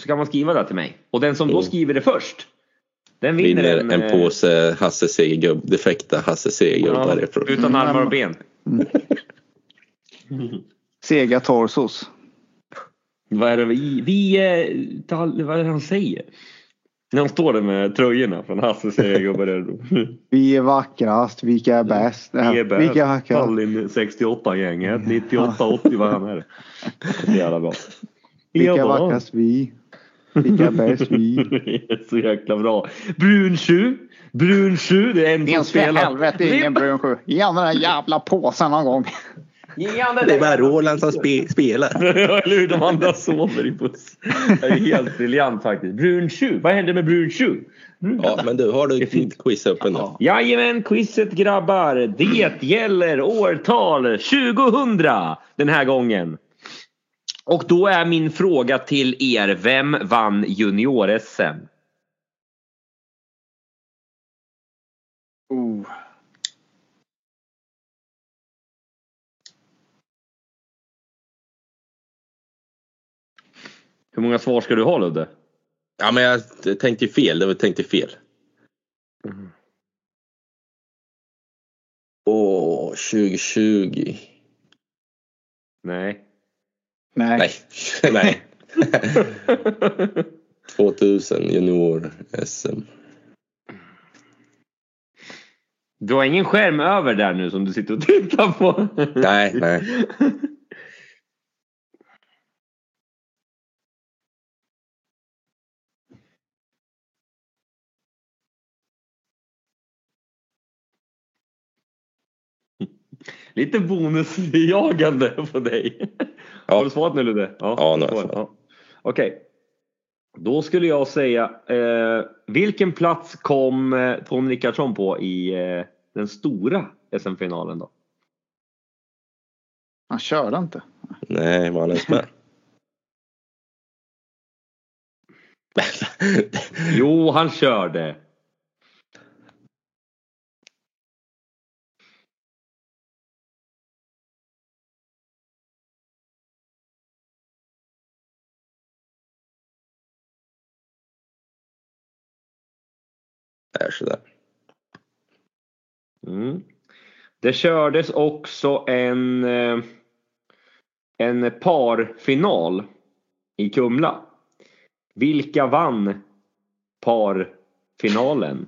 Så kan man skriva det till mig. Och den som då
Mm.
skriver det först. Den vinner,
Vinner
en,
en
eh,
påse Hasse Segergubb, defekta Hasse Segergubbar.
ja,
ifrån.
Utan armar och ben. <laughs>
Sega torsos.
Vad är det vi... vi eh, tal, vad är det han säger? När han står där med tröjorna från Hasse Segergubbar. <laughs>
Vi är vackrast, vilka är bäst?
Vi är bäst.
Vilka är vackrast?
Tallinn 68-gänget. 98-80 vad han är. Jävla bra.
Vilka är vackrast? Vi. Vilka är bäst? Vi.
Så jäkla bra. Brunsju. Brunsju. Det är en som spelar.
helvete ingen brun sjö. Ge han den där jävla påsen någon gång.
Det är bara Roland som spe, spelar. <laughs>
Eller hur? De andra sover i buss. Det är helt briljant faktiskt. Brunsju. Vad hände med Brunsju?
Ja, men du, har du ditt quiz öppen då?
Jajamän, quizet grabbar. Det gäller årtal 2000 den här gången. Och då är min fråga till er, vem vann junior-SM?
Oh.
Hur många svar ska du ha Ludde?
Ja, men jag tänkte fel. Det var tänkte fel. Åh, 2020.
Nej.
Nej.
Nej, <laughs> nej. <laughs> 2000 junior SM.
Du har ingen skärm över där nu som du sitter och tittar på?
Nej, nej. <laughs>
Lite bonusjagande på dig.
Ja.
Har du svarat nu Ludde?
Ja, nu har jag
svarat. Ja. Okej. Då skulle jag säga, eh, vilken plats kom eh, Tom Rickardsson på i eh, den stora SM-finalen då?
Han körde inte.
Nej, var han ens med? <laughs>
Jo, han körde.
Är sådär.
Mm. Det kördes också en, eh, en parfinal i Kumla. Vilka vann parfinalen?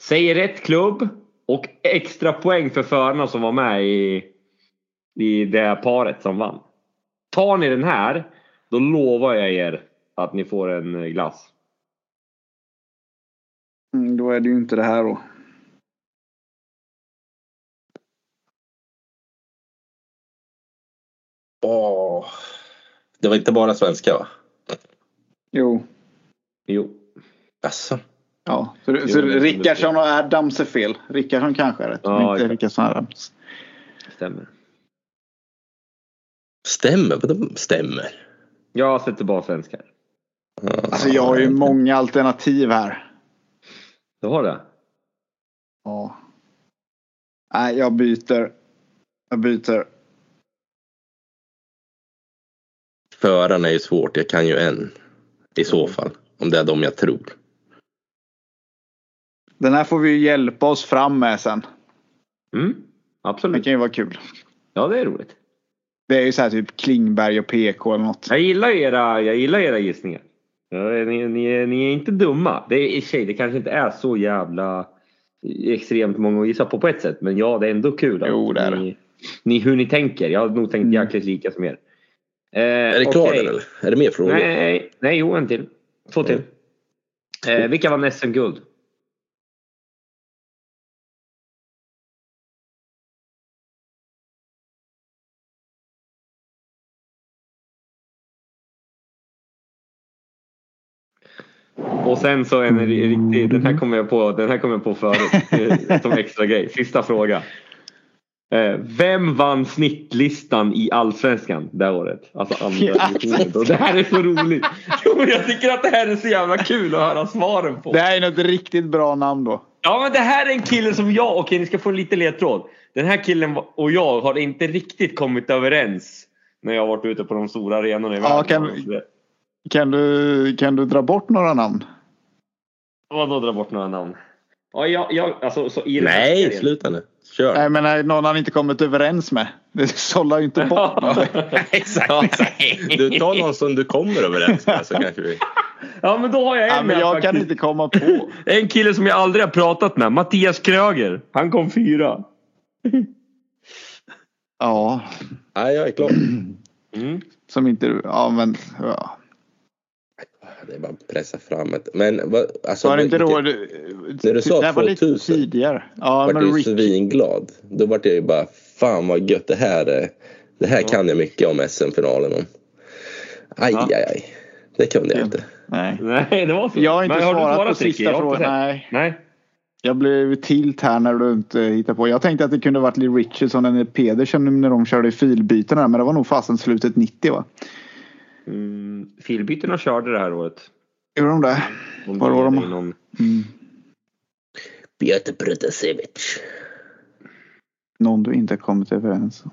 Säg rätt klubb och extra poäng för förarna som var med i, i det paret som vann. Tar ni den här, då lovar jag er att ni får en eh, glass.
Mm, då är det ju inte det här då.
Åh. Det var inte bara svenska va?
Jo.
Jo.
Alltså.
Ja, så,
Jo,
så Rickardsson och Adams är fel. Rickardsson kanske är rätt.
Ja,
men inte. Rickardsson och Adams.
Stämmer.
Stämmer? Vadå stämmer?
Jag sätter bara svenskar.
Alltså jag har ju många alternativ här.
Du har det?
Ja. Nej, jag byter. Jag byter.
Förarna är ju svårt. Jag kan ju en. I så fall. Om det är de jag tror.
Den här får vi ju hjälpa oss fram med sen.
Mm,
Det
absolut.
kan ju vara kul.
Ja, det är roligt.
Det är ju så här typ Klingberg och PK eller något.
Jag gillar era, jag gillar era gissningar. Ja, ni, ni, är- ni är inte dumma. Det är i sig, det kanske inte är så jävla extremt många att gissa på på ett sätt. Men ja, det är ändå kul.
Jo, det är
ni, ni, hur ni tänker. Jag har nog tänkt
Mm.
jäkligt lika som er. Eh,
Är det klart eller? Är det mer frågor?
Nej, nej, jo en till. Två till. Eh, vilka vann SM-guld? Och sen så en riktig, den här kommer jag på, den här kommer jag på förut eh, som extra grej. Sista fråga. Eh, Vem vann snittlistan i Allsvenskan det här året? Alltså <laughs> andra
Ja.
divisionen. Och Det här är så roligt. Jag tycker att det här är så jävla kul att höra svaren på.
Det här är något riktigt bra namn då.
Ja men det här är en kille som jag, okej ni ska få en liten ledtråd. Den här killen och jag har inte riktigt kommit överens när jag har varit ute på de stora arenorna i
Ja,
världen.
kan- Kan du, kan du dra bort några namn?
Vadå dra bort några namn? Ja, jag, jag, alltså, så i
Nej,
serien-
sluta nu. Kör.
Nej men någon han inte kommit överens med. Det sållar ju inte bort någon. <laughs>
exakt, exakt. Du tar någon som du kommer överens med så kanske vi...
Ja men då har jag en
Ja, men jag kan
faktiskt.
inte komma på. <laughs>
En kille som jag aldrig har pratat med. Mattias Kröger. Han kom fyra.
Ja,
Nej, jag är klar.
Mm.
som inte du. Ja men. Ja.
Det är bara att pressa fram ett. Men vad, alltså,
Var det inte då?
När du sa
det här var lite
2000.
tidigare. Ja
vart
men
ju
Rick.
svinglad. Då vart jag ju bara fan vad gött det här är. Det här kan jag mycket om SM-finalen om. Aj,
Ja.
aj, aj. Det kunde jag inte.
Nej.
Nej det var så.
Jag har inte
Men har du
svarat på sista
har
frågan. Nej.
Nej.
Jag blev tilt här när du inte hittade på. Jag tänkte att det kunde varit Lee Richardson eller Pedersen när de körde i filbyten här, men det var nog fasen slutet 90 va?
Mm, filbytena körde det här året.
Gjorde de det?
Om
Var
det
var
är
de?
i Någon...
Mm.
Peter Protasevich.
Någon du inte kommit överens om.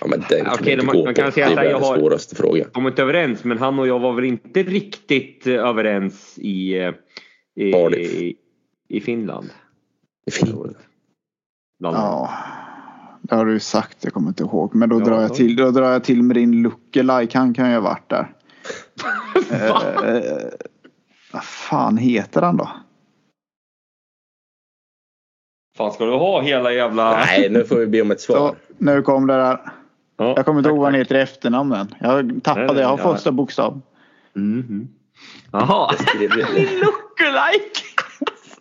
Ja, men den kan
Okej,
man inte
man-
gå
man
på.
kan säga
det
att
är
jag
världens
har-
svåraste fråga.
kommit överens men han och jag var väl inte riktigt överens i, eh, i, i, i Finland. Bland annat.
Ja, det har du ju sagt. Jag kommer inte ihåg. Men då,
Ja,
drar, jag
då.
till, då drar jag till med din lookalike. Han kan ju ha varit där. <laughs> eh, vad fan heter han då?
Fan ska du ha hela jävla...
Nej, nu får vi be om ett <laughs>
Så,
svar.
nu kom det där.
Ja,
Jag kommer inte ihåg vad han heter i efternamn än. Jag tappade.
Nej, nej,
jag har första bokstav.
Mhm. Jaha.
Jag skrev <laughs> ju,
Lookalike!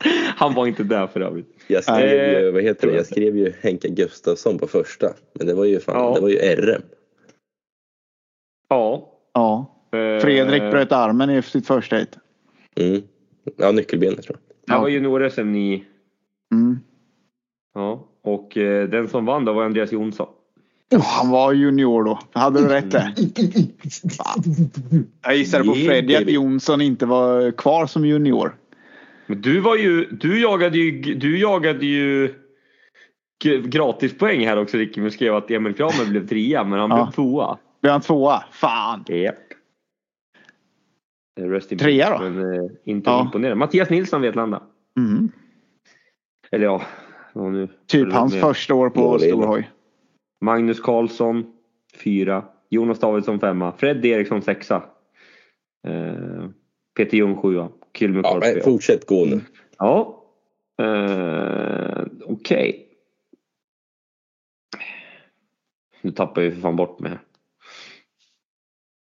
<laughs> Han var inte där för övrigt.
jag skrev ju, vad heter det? Jag skrev ju Henka Gustafsson på första. Men det var ju fan,
Ja.
det var ju RM.
Ja.
Ja.
Eh,
Fredrik bröt armen i sitt första hit.
Mm. Ja, nyckelbenet tror jag.
Det var junior-SM i...
Mm.
Ja. Och eh, den som vann då var Andreas Jonsson.
Oh, han var junior då. Hade du rätt där? Fan. Jag gissade på Freddy att. Jonsson inte var kvar som junior.
Men du var ju... Du jagade ju... Du jagade ju gratispoäng här också Ricky. Men skrev att Emil Kramer blev trea men han
Ja.
blev tvåa.
Blev han tvåa? Fan!
Japp. Eh,
Trea då?
Men eh, inte
Ja.
imponerande. Mattias Nilsson Vetlanda.
Mm.
Eller ja. nu
Typ hans
med.
första år på storhoj.
Magnus Karlsson fyra. Jonas Davidsson femma. Fred Eriksson sexa. Eh, Peter Ljung sjua. Kylme
Ja,
Karlsby.
men fortsätt gå nu.
Ja. Eh, Okej. Nu tappar jag ju för fan bort mig.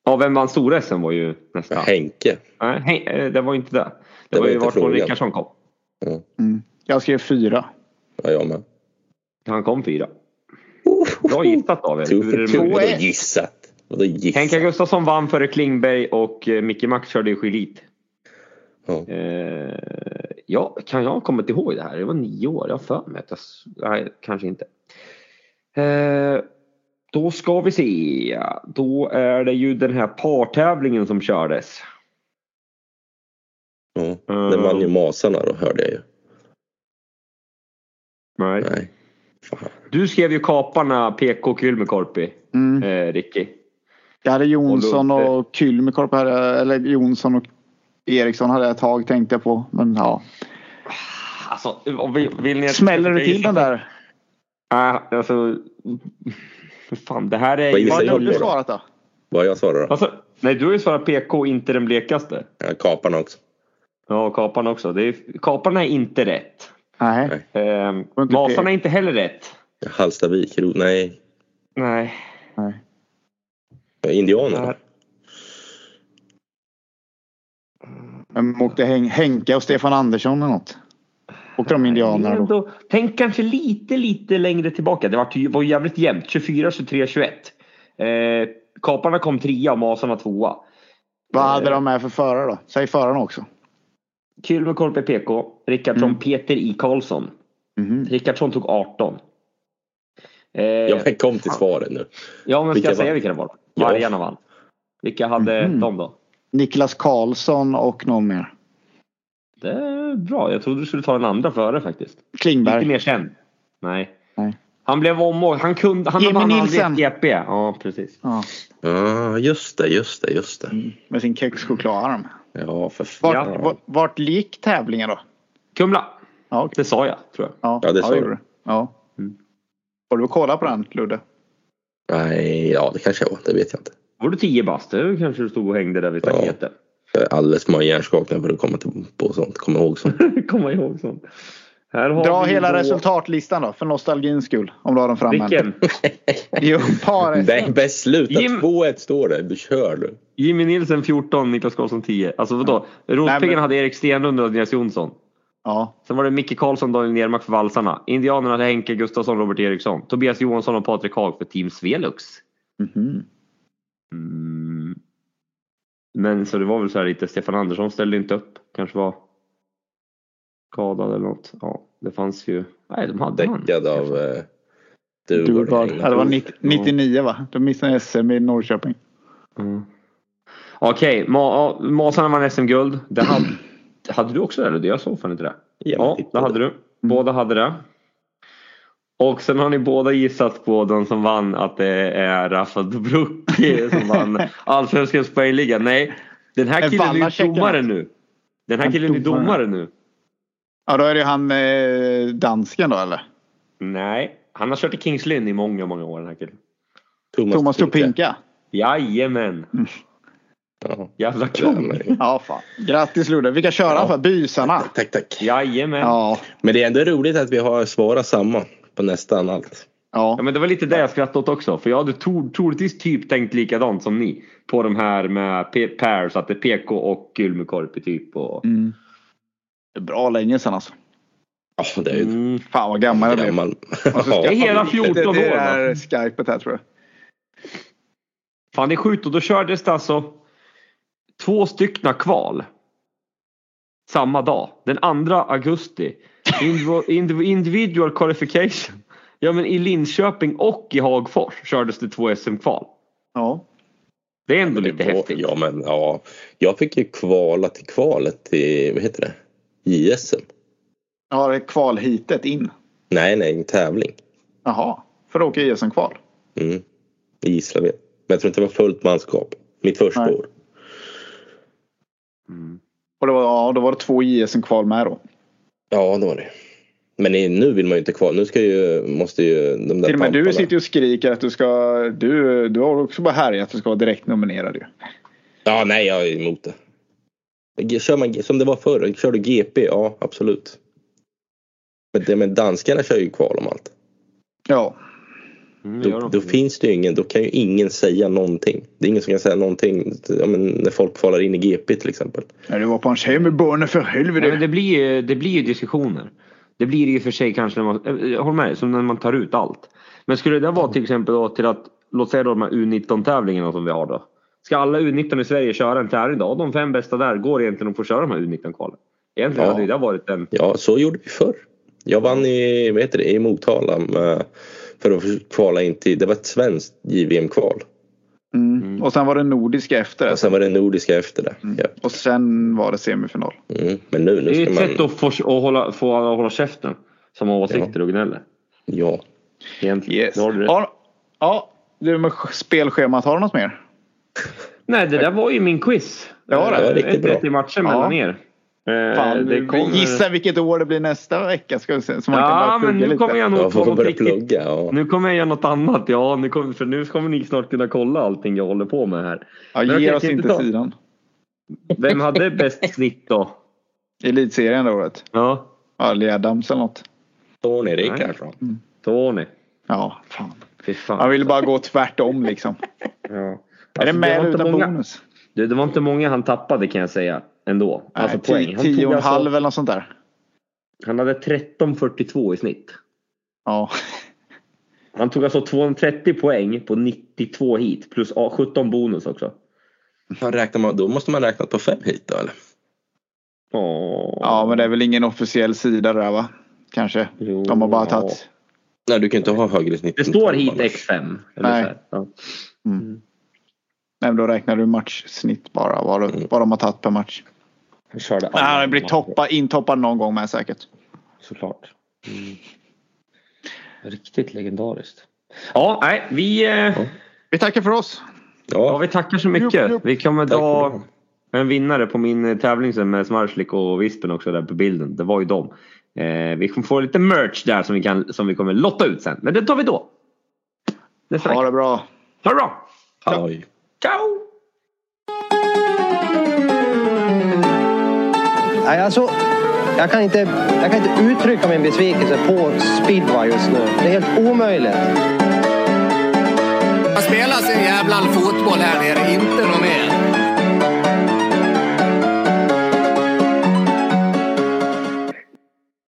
Ja, vem vann stor-SM var ju nästa.
Henke.
Nej, eh, det var ju inte det. Det,
Det
var
var
ju
inte
vart
frågan.
Rickardsson kom.
Mm. Jag skrev fyra.
Ja, jag med.
Han kom fyra. Bra gissat möjligt?
Två
Vadå gissat? Vadå gissat?
Henka Gustafsson vann före Klingberg och eh, Micke Max körde i skilit.
Ja.
Eh, ja, kan jag ha kommit ihåg det här? Det var nio år, jag har för mig att jag... Nej, kanske inte. Eh, då ska vi se. Då är det ju den här partävlingen som kördes.
Ja. Den vann ju Masarna då hörde jag ju.
Nej.
Nej.
Du skrev ju Kaparna PK Kylmäkorpi,
Mm.
eh, Ricky.
Jag hade Jonsson
Och
och Kylmäkorp, hade- eller Jonsson och Eriksson hade jag ett tag tänkte jag på. Men ja.
Alltså, vill ni att-
Smäller du till den där?
Nej, alltså. Fan, det här är
Vad
har du svarat då?
Vad jag svarar då?
Alltså, nej, du har ju svarat PK, inte den blekaste.
Ja, kaparna också.
Ja, Kaparna också. Det är, kaparna är inte rätt.
Nej.
Ehm,
inte
masarna är inte heller rätt.
Hallstavik, nej.
Nej.
Nej.
Indianerna.
Nej.
Men åkte Hen- Henke och Stefan Andersson eller något? Åkte de indianerna då?
Ändå, tänk kanske lite, lite längre tillbaka. Det var, ty- var jävligt jämnt. 24, 23, 21. Eh, kaparna kom trea och masarna tvåa.
Vad hade de med för förare då? Säg förarna också.
Kylmäkorpi PK. Rickardsson
Mm.
Peter I. Karlsson.
Mhm.
Rickardsson tog 18. Eh,
Ja, men kom till svaret nu.
ja, men ska
vilka
jag säga vilka det var? Vargarna vann. Vilka hade
Mhm.
de då?
Niklas Karlsson och någon mer.
Det är bra. Jag trodde du skulle ta den andra före faktiskt. Lite
Klingberg.
mer känd. Nej.
Nej.
Han blev omåkt. Han kunde... Han
Jimmy Nilsen.
GP. Ja, precis.
Ja.
Ja, just det, just det, just det.
Med sin kexchokladarm.
Ja, för
Vart,
fan.
Ja.
vart, vart gick tävlingen då?
Kumla.
Ja, okej.
Det sa jag, tror jag.
ja,
Ja, det sa
gjorde
du.
Ja.
Mm.
Har du kollat på den Ludde?
Nej, ja det kanske jag var. Det vet jag inte.
Var du 10 bast? Kanske du stod och hängde där vid
Ja.
staketen.
Jag är alldeles för många hjärnskakningar för att komma till, på sånt. Komma ihåg sånt. <laughs>
Komma ihåg sånt. Här har
Dra
vi
hela
då-
resultatlistan då för nostalgins skull. Om du har den framme.
Vilken? <laughs>
Jo, par
Nej, bäst sluta.
Jim-
2-1 står det. Du kör du.
Jimmy Nilsen 14, Niklas Karlsson 10. Alltså vadå? Rotpiggarna
Nej, men-
hade Erik Stenlund och Andreas Jonsson.
Ja.
Sen var det Micke Karlsson, Daniel Nermark för valsarna. Indianerna hade Henke Gustafsson, Robert Eriksson. Tobias Johansson och Patrik Haag för Team Svelux.
Mhm.
Mm. Men så det var väl så här lite, Stefan Andersson ställde inte upp. Kanske var skadad eller något. Ja, det fanns ju. Nej, de hade han.
Däckad av eh,
Du,
du.
var, ja, det var 90, 99 va? De missade SM i Norrköping.
Mm. Okej, Ma ja, Masarna vann SM-guld. Det hade, <clears throat> hade du också det? Eller? Jag såg fan inte det. Ja, det hade du. Båda hade det. Och sen har ni båda gissat på den som vann att det är Rafael Dobrucki som vann <laughs> Allsvenskans poängliga. Nej, den här killen är ju
Wallachek
domare nu. Den här killen är
domare.
nu.
Ja, då är det han eh, dansken då eller?
Nej, han har kört i Kings Lynn i många, många år den här killen.
Thomas Topinka.
Jajamän!
Ja.
Jävla
Ja,
kung!
Ja, fan. Grattis Ludde. Vilka kör han för? Bysarna.
Tack, tack.
Jajamän!
Ja.
Men det är ändå roligt att vi har svarat samma på nästan allt.
Ja
Ja.
men det var lite det jag skrattade åt också. För jag hade tro- troligtvis typ tänkt likadant som ni. På de här med P- pairs, att det är PK och Gylmekorpi typ. Och...
Mm. Det är bra länge sedan alltså.
Ja, det är ju
Mm.
Fan vad gammal jag blev.
gammal.
Alltså,
Ja.
Det är hela 14 <laughs>
det, det
år.
är skypet här tror jag.
Fan det är sjukt och då kördes det alltså två styckna kval. Samma dag. Den 2 augusti. Indiv- indiv- Individual qualification. Ja men i Linköping och i Hagfors kördes det två SM-kval.
Ja.
Det är ändå
det
lite
var-
häftigt.
Ja, men ja. Jag fick ju kvala till kvalet till, vad heter det? JSM.
Ja, det är kvalhitet in.
Nej, nej, en tävling.
Jaha. För att åka i SM-kval.
Mm. I Gislaved. Men jag tror inte det var fullt manskap. Mitt första
Nej.
år.
Mm.
Och det var, ja, då var det två JSM-kval med då.
Ja, det var det. Men i- nu vill man ju inte kvala. Nu ska ju, måste ju de där
Till och med du sitter ju och skriker att du ska... Du, du har också bara härjat att du ska vara direkt nominerad ju.
Ja, nej, jag är emot det. Kör man, som det var förr, kör du GP, ja absolut. Men, det, men danskarna kör ju kval om allt.
Ja.
Mm,
Då, då finns det ju ingen, då kan ju ingen säga någonting. Det är ingen som kan säga någonting ja, men när folk kvalar in i GP till exempel.
När du var på en tjej med barnen för helvete.
Men det, blir ju, det blir ju diskussioner. Det blir det ju för sig kanske när man, eh, jag håller med som när man tar ut allt. Men skulle det vara till exempel då till att, låt säga då de här U19 tävlingarna som vi har då. Ska alla U19 i Sverige köra en tävling då? De fem bästa där går egentligen att få köra de här U19 kvalen. Egentligen
Ja.
hade det varit en...
Ja, så gjorde vi förr. Jag vann i, vad heter det, i Motala med, för att kvala in till, det var ett svenskt JVM-kval.
Mm. Och sen var det nordiska efter det.
Och sen var det nordiska efter det. Ja.
Och sen var det semifinal.
Mm. Men nu,
Det
nu
är
ska
ett
man...
sätt att få, att hålla, få alla att hålla käften. som har åsikter och gnäller.
Ja.
Egentligen.
Yes.
Det har du rätt.
Ja, ja, du med spelschemat, har du något mer?
Nej, det där var ju min quiz.
Ja, det
var
Eh,
riktigt
ett
bra.
rätt i matchen
Ja.
mellan er. Eh,
Fan,
det kommer-
Gissa vilket år det blir nästa vecka ska vi se, så man
Ja,
kan
men nu
lite.
kommer jag nog få
får
något riktigt.
plugga. Ja.
Nu kommer jag göra något annat. Ja, nu kommer, för nu kommer ni snart kunna kolla allting jag håller på med här.
Ja,
Men
ge oss inte
ta-
sidan.
Vem hade bäst <laughs> snitt då?
Elitserien det året.
Ja,
Ja, Lee Adams eller något.
Tony Rickardsson.
Tony.
Ja, fan.
Fy fan.
Man vill bara gå tvärtom liksom.
Ja.
Är
Alltså,
det med
var
eller
inte
utan
många,
bonus?
det, det var inte många han tappade kan jag säga. Ändå. Alltså
Nej,
poäng.
tio,
Han,
tio
tog
och en
alltså,
halv eller något sånt där.
han hade 13,42 i snitt.
Ja.
Han tog alltså 230 poäng på 92 hit plus ja, 17 bonus också.
Fan, räknar man, då måste man räkna på fem hit då eller?
Åh.
ja, men det är väl ingen officiell sida där va? Kanske.
Jo,
De har bara tagit.
Nej, du kan inte ha högre snitt.
Det står hit
annars.
X5. Eller
Nej.
så här. Ja.
Nej, men då räknar du matchsnitt bara. Vad,
Mm.
vad de har tagit per match.
Körde
Nej, han har blivit toppa, intoppad någon gång med säkert.
Såklart. Mm. Riktigt legendariskt. Ja, nej, vi, eh,
Vi tackar för oss.
ja,
Ja,
vi tackar så mycket.
Jupp, jupp.
Vi kommer dra
det.
en vinnare på min eh, tävling sen med Smarslik och Vispen också där på bilden. Det var ju dem. Eh, vi kommer få lite merch där som vi, kan, som vi kommer lotta ut sen. Men det tar vi då. Nästa
Ha det bra.
Ha det bra!
halloj.
Ciao!
Nej, alltså, jag, kan inte, jag kan inte uttrycka min besvikelse på speedway just nu. Det är helt omöjligt.
Man spelar sin jävla fotboll här nere, inte något mer.